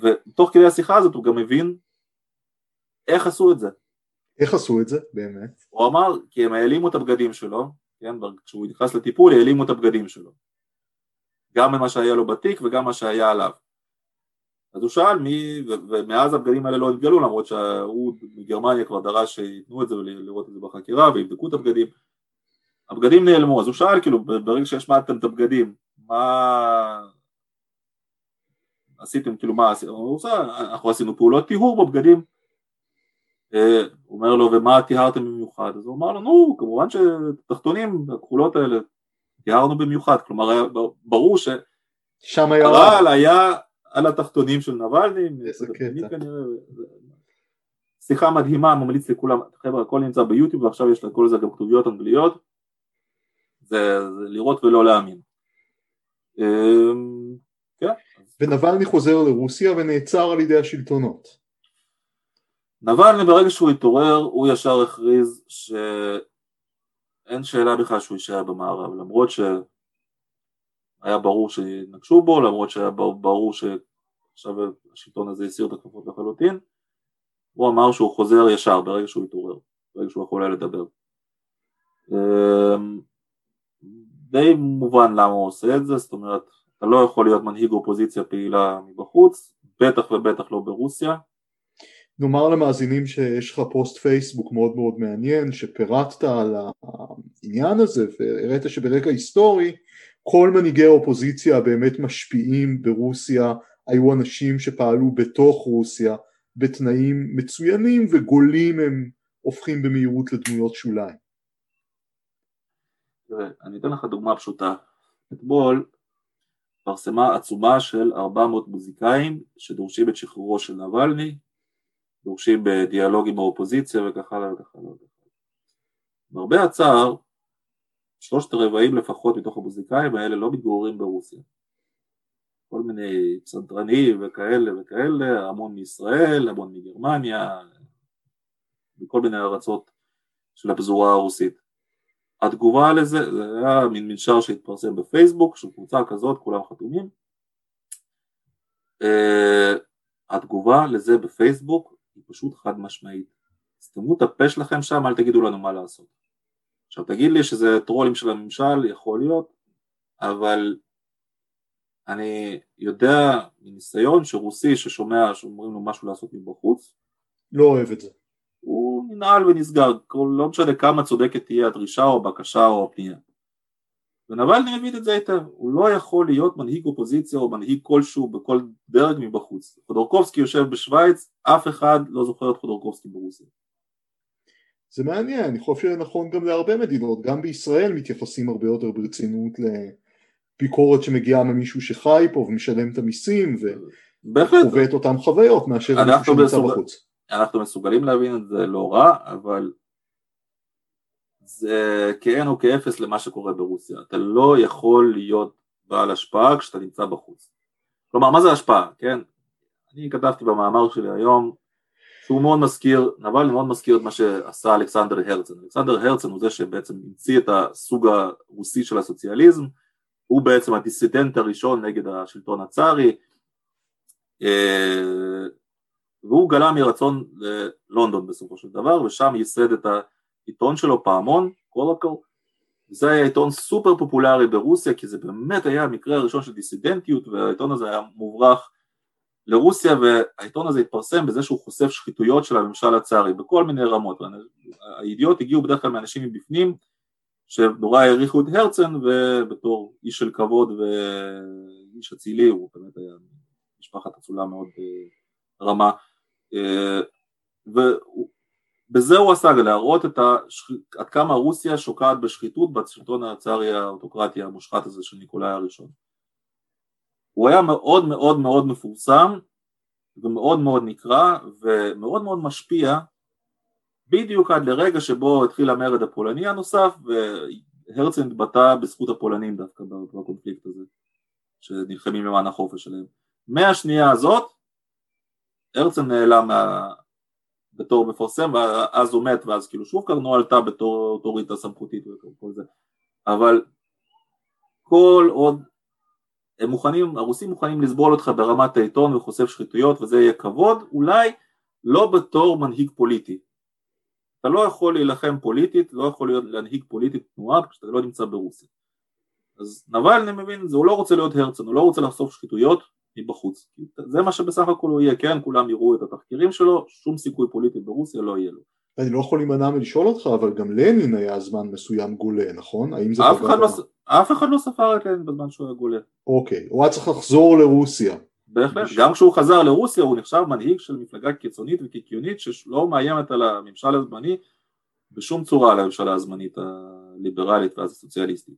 ותוך כדי השיחה הזאת הוא גם הבין איך עשו את זה איך עשו את זה באמת? הוא אמר כי הם העלימו את הבגדים שלו, כן, כשהוא נכנס לטיפול העלימו את הבגדים שלו. גם ממה שהיה לו בתיק וגם מה שהיה עליו. אז הוא שאל מי, ומאז הבגדים האלה לא התגלו למרות שהוא מגרמניה כבר דרש שייתנו את זה ולראות את זה בחקירה ויבדקו את הבגדים. הבגדים נעלמו אז הוא שאל כאילו ברגע שהשמעתם את הבגדים מה עשיתם כאילו מה עשיתם אנחנו עשינו פעולות טיהור בבגדים הוא אומר לו ומה טיהרתם במיוחד אז הוא אמר לו נו כמובן שתחתונים הכחולות האלה טיהרנו במיוחד כלומר היה ברור שהרעל היה על התחתונים של נבלני, שיחה מדהימה, ממליץ לכולם, חבר'ה הכל נמצא ביוטיוב ועכשיו יש לכל זה גם כתוביות אנגליות, זה, זה לראות ולא להאמין. אמ, כן. ונבלני חוזר לרוסיה ונעצר על ידי השלטונות. נבלני ברגע שהוא התעורר הוא ישר הכריז שאין שאלה בכלל שהוא יישאר במערב למרות שהיה ברור שנקשו בו למרות שהיה ברור שעכשיו השלטון הזה הסיר את הכפפות לחלוטין הוא אמר שהוא חוזר ישר ברגע שהוא התעורר ברגע שהוא יכול היה לדבר. אמ, די מובן למה הוא עושה את זה זאת אומרת אתה לא יכול להיות מנהיג אופוזיציה פעילה מבחוץ בטח ובטח לא ברוסיה נאמר למאזינים שיש לך פוסט פייסבוק מאוד מאוד מעניין שפירטת על העניין הזה והראית שברקע היסטורי כל מנהיגי האופוזיציה הבאמת משפיעים ברוסיה היו אנשים שפעלו בתוך רוסיה בתנאים מצוינים וגולים הם הופכים במהירות לדמויות שוליים. תראה, אני אתן לך דוגמה פשוטה. אתמול פרסמה עצומה של 400 מוזיקאים שדורשים את שחרורו של נבלני דורשים בדיאלוג עם האופוזיציה וכך הלאה וכך הלאה. למרבה הצער, שלושת הרבעים לפחות מתוך המוזיקאים האלה לא מתגוררים ברוסיה. כל מיני פסנתרנים וכאלה וכאלה, המון מישראל, המון מגרמניה, מכל מיני ארצות של הפזורה הרוסית. התגובה לזה, זה היה מין מנשר שהתפרסם בפייסבוק של קבוצה כזאת, כולם חתומים. Uh, התגובה לזה בפייסבוק היא פשוט חד משמעית. סתמו את הפה שלכם שם, אל תגידו לנו מה לעשות. עכשיו תגיד לי שזה טרולים של הממשל, יכול להיות, אבל אני יודע מניסיון שרוסי ששומע שאומרים לו משהו לעשות מבחוץ לא אוהב את זה. הוא ננעל ונסגר, לא משנה כמה צודקת תהיה הדרישה או הבקשה או הפנייה. ונבלני מבין את זה היטב, הוא לא יכול להיות מנהיג אופוזיציה או מנהיג כלשהו בכל דרג מבחוץ. חודורקובסקי יושב בשוויץ, אף אחד לא זוכר את חודורקובסקי ברוסיה. זה מעניין, אני חושב שנכון גם להרבה מדינות, גם בישראל מתייחסים הרבה יותר ברצינות לביקורת שמגיעה ממישהו שחי פה ומשלם את המיסים וחווה את אותן חוויות מאשר מישהו שנמצא בחוץ. אנחנו מסוגלים להבין את זה לא רע, אבל זה כאין או כאפס למה שקורה ברוסיה. אתה לא יכול להיות בעל השפעה כשאתה נמצא בחוץ. כלומר, מה זה השפעה, כן? אני כתבתי במאמר שלי היום שהוא מאוד מזכיר, נבל מאוד מזכיר את מה שעשה אלכסנדר הרצן. אלכסנדר הרצן הוא זה שבעצם המציא את הסוג הרוסי של הסוציאליזם, הוא בעצם הדיסידנט הראשון נגד השלטון הצארי, אה, והוא גלה מרצון ללונדון בסופו של דבר, ושם ייסד את העיתון שלו פעמון, קולקל, זה היה עיתון סופר פופולרי ברוסיה, כי זה באמת היה המקרה הראשון של דיסידנטיות, והעיתון הזה היה מוברח לרוסיה, והעיתון הזה התפרסם בזה שהוא חושף שחיתויות של הממשל הצארי בכל מיני רמות. הידיעות הגיעו בדרך כלל מאנשים מבפנים, שנורא העריכו את הרצן, ובתור איש של כבוד ואיש אצילי, הוא באמת היה משפחת אצולה מאוד אה, רמה. אה, ובזה הוא עסק, להראות את השח... עד כמה רוסיה שוקעת בשחיתות בשלטון הצארי האוטוקרטי המושחת הזה של ניקולאי הראשון. הוא היה מאוד מאוד מאוד מפורסם ומאוד מאוד נקרא ומאוד מאוד משפיע בדיוק עד לרגע שבו התחיל המרד הפולני הנוסף והרצל התבטא בזכות הפולנים דווקא בקונפליקט הזה שנלחמים למען החופש שלהם. מהשנייה הזאת הרצל נעלם. בתור מפרסם ואז הוא מת ואז כאילו שוב קרנו עלתה בתור אוטוריטה סמכותית וכל זה אבל כל עוד הם מוכנים, הרוסים מוכנים לסבול אותך ברמת העיתון וחושף שחיתויות וזה יהיה כבוד, אולי לא בתור מנהיג פוליטי. אתה לא יכול להילחם פוליטית, לא יכול להיות להנהיג פוליטית תנועה כשאתה לא נמצא ברוסיה. אז נבל אני מבין זה, הוא לא רוצה להיות הרצן, הוא לא רוצה לחשוף שחיתויות, מבחוץ. זה מה שבסך הכל הוא יהיה, כן, כולם יראו את התחקירים שלו, שום סיכוי פוליטי ברוסיה לא יהיה לו. אני לא יכול להימנע מלשאול אותך, אבל גם לנין היה זמן מסוים גולה, נכון? האם זה אף, אחד לא, אף אחד לא ספר את לנין בזמן שהוא היה גולה. אוקיי, הוא היה צריך לחזור לרוסיה. בהחלט, גם כשהוא חזר לרוסיה הוא נחשב מנהיג של מפלגה קיצונית וקיקיונית שלא מאיימת על הממשל הזמני בשום צורה על הממשלה הזמנית הליברלית ואז הסוציאליסטית.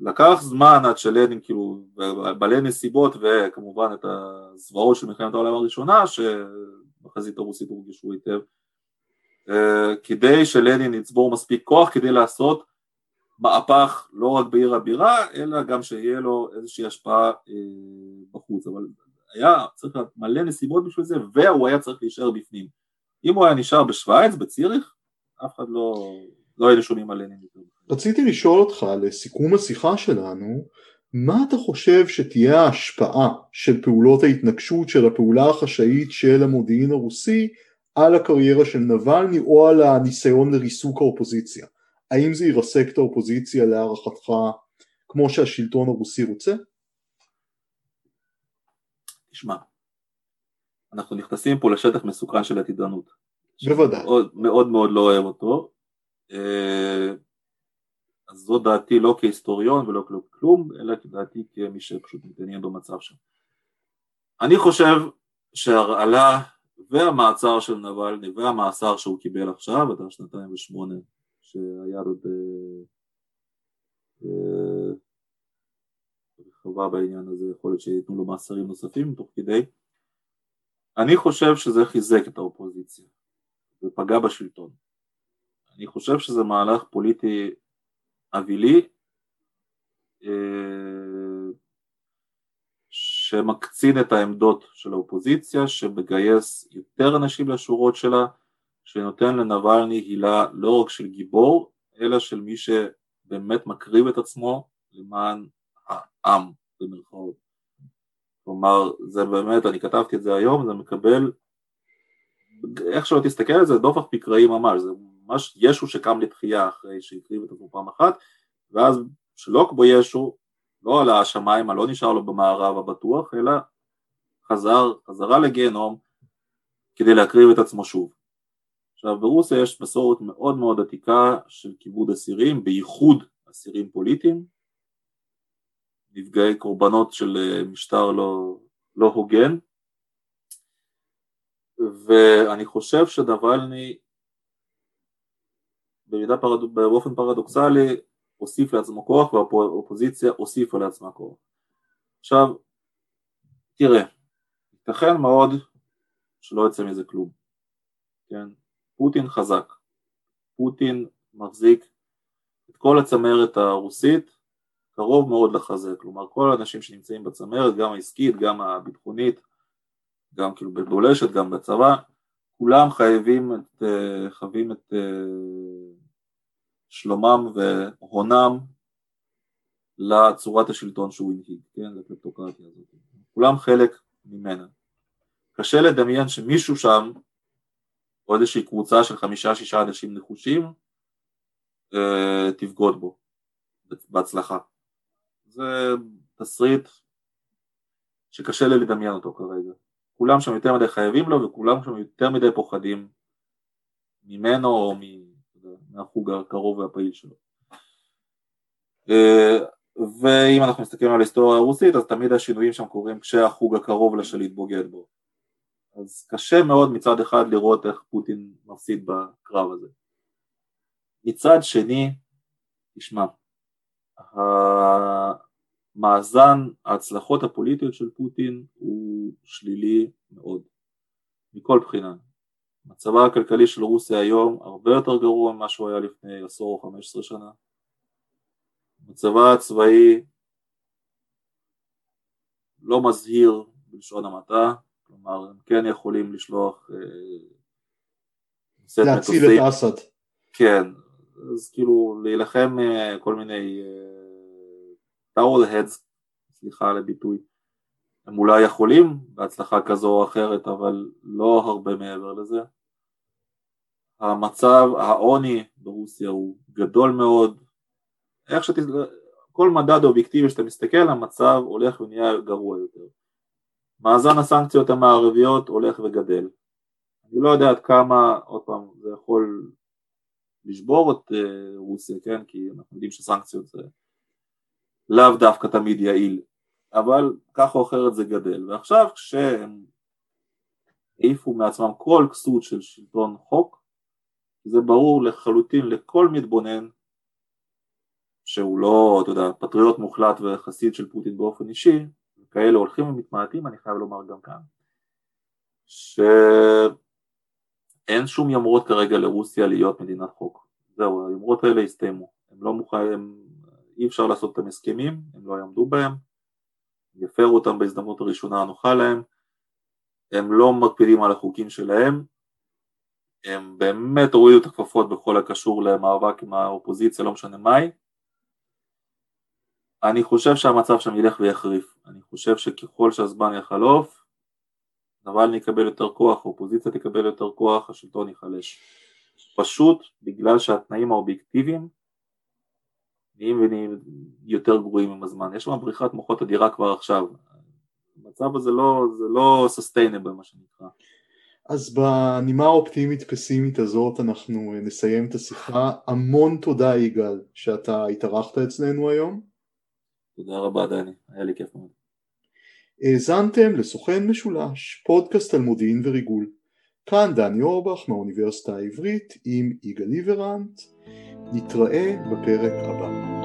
לקח זמן עד שלנין כאילו, בעלי נסיבות וכמובן את הזוועות של מלחמת העולם הראשונה שבחזית הרוסית הורגשו היטב אה, כדי שלנין יצבור מספיק כוח כדי לעשות מהפך לא רק בעיר הבירה אלא גם שיהיה לו איזושהי השפעה אה, בחוץ אבל היה צריך מלא נסיבות בשביל זה והוא היה צריך להישאר בפנים אם הוא היה נשאר בשוויץ, בציריך, אף אחד לא, לא היינו שומעים על לנין יותר. רציתי לשאול אותך לסיכום השיחה שלנו, מה אתה חושב שתהיה ההשפעה של פעולות ההתנגשות של הפעולה החשאית של המודיעין הרוסי על הקריירה של נבלני או על הניסיון לריסוק האופוזיציה? האם זה ירסק את האופוזיציה להערכתך כמו שהשלטון הרוסי רוצה? תשמע, אנחנו נכנסים פה לשטח מסוכן של עתידנות. בוודאי. מאוד מאוד, לא אוהב אותו. אה, אז זו דעתי לא כהיסטוריון ולא כלום, אלא כדעתי כמי שפשוט מתעניין במצב שם. אני חושב שהרעלה והמעצר של נבלני והמאסר שהוא קיבל עכשיו, עד השנתיים ושמונה שהיה עוד אה, רחבה בעניין הזה, יכול להיות שייתנו לו מאסרים נוספים תוך כדי, אני חושב שזה חיזק את האופוזיציה ופגע בשלטון. אני חושב שזה מהלך פוליטי אווילי אה, שמקצין את העמדות של האופוזיציה, שמגייס יותר אנשים לשורות שלה, שנותן לנבלני הילה לא רק של גיבור, אלא של מי שבאמת מקריב את עצמו למען העם, במרכאות. כלומר, זה באמת, אני כתבתי את זה היום, זה מקבל, איך שלא תסתכל על זה, דופק מקראי ממש, זה ממש ישו שקם לתחייה אחרי שהקריב את עצמו פעם אחת, ואז שלא כמו ישו, לא על השמיים, לא נשאר לו במערב הבטוח, אלא חזר, חזרה לגיהנום כדי להקריב את עצמו שוב. עכשיו ברוסיה יש מסורת מאוד מאוד עתיקה של כיבוד אסירים, בייחוד אסירים פוליטיים, נפגעי קורבנות של אה, משטר לא, לא הוגן, ואני חושב שדבלני במידה פרד... באופן פרדוקסלי הוסיף לעצמו כוח והאופוזיציה הוסיפה לעצמה כוח. עכשיו, תראה, ייתכן מאוד שלא יצא מזה כלום, כן? פוטין חזק, פוטין מחזיק את כל הצמרת הרוסית קרוב מאוד לחזה, כלומר כל האנשים שנמצאים בצמרת, גם העסקית, גם הביטחונית, גם כאילו בבולשת, גם בצבא, כולם חייבים את, אה, חווים את אה, שלומם והונם לצורת השלטון שהוא הנהיג, כן, לקלפטוקרטיה הזאת, כולם חלק ממנה. קשה לדמיין שמישהו שם או איזושהי קבוצה של חמישה-שישה אנשים נחושים אה, תבגוד בו בהצלחה. זה תסריט שקשה לי לדמיין אותו כרגע. כולם שם יותר מדי חייבים לו וכולם שם יותר מדי פוחדים ממנו או מהחוג הקרוב והפעיל שלו. אה, ואם אנחנו מסתכלים על ההיסטוריה הרוסית אז תמיד השינויים שם קורים כשהחוג הקרוב לשליט בוגד בו. אז קשה מאוד מצד אחד לראות איך פוטין מפסיד בקרב הזה. מצד שני, תשמע, המאזן ההצלחות הפוליטיות של פוטין הוא שלילי מאוד, מכל בחינה. מצבה הכלכלי של רוסיה היום הרבה יותר גרוע ממה שהוא היה לפני עשור או חמש עשרה שנה. מצבה הצבאי לא מזהיר בלשון המעטה, כלומר הם כן יכולים לשלוח אה, להציל את אסד. כן, אז כאילו להילחם אה, כל מיני טאוול uh, הדס, סליחה על הביטוי, הם אולי יכולים בהצלחה כזו או אחרת אבל לא הרבה מעבר לזה. המצב, העוני ברוסיה הוא גדול מאוד, איך שת... כל מדד אובייקטיבי שאתה מסתכל המצב הולך ונהיה גרוע יותר. מאזן הסנקציות המערביות הולך וגדל. אני לא יודע עד כמה, עוד פעם, זה יכול לשבור את uh, רוסיה, כן? כי אנחנו יודעים שסנקציות זה לאו דווקא תמיד יעיל, אבל ככה או אחרת זה גדל. ועכשיו כשהם העיפו מעצמם כל כסות של שלטון חוק, זה ברור לחלוטין לכל מתבונן שהוא לא, אתה יודע, פטריוט מוחלט וחסיד של פוטין באופן אישי, כאלה הולכים ומתמעטים, אני חייב לומר גם כאן, שאין שום ימרות כרגע לרוסיה להיות מדינת חוק. זהו, הימרות האלה הסתיימו. הם לא מוכנים, אי אפשר לעשות את הסכמים, הם לא יעמדו בהם, יפרו אותם בהזדמנות הראשונה הנוחה להם, הם לא מקפידים על החוקים שלהם, הם באמת הורידו את הכפפות בכל הקשור למאבק עם האופוזיציה, לא משנה מהי. אני חושב שהמצב שם ילך ויחריף. אני חושב שככל שהזמן יחלוף, נבלני יקבל יותר כוח, האופוזיציה תקבל יותר כוח, השלטון ייחלש. פשוט בגלל שהתנאים האובייקטיביים נהיים ונהיים יותר גרועים עם הזמן. יש שם בריחת מוחות אדירה כבר עכשיו. המצב הזה לא, זה לא sustainable מה שנקרא. אז בנימה האופטימית פסימית הזאת אנחנו נסיים את השיחה. המון תודה יגאל שאתה התארחת אצלנו היום. תודה רבה דני, היה לי כיף מאוד. האזנתם לסוכן משולש, פודקאסט על מודיעין וריגול. כאן דני אורבך מהאוניברסיטה העברית עם יגאל ליברנט. נתראה בפרק הבא.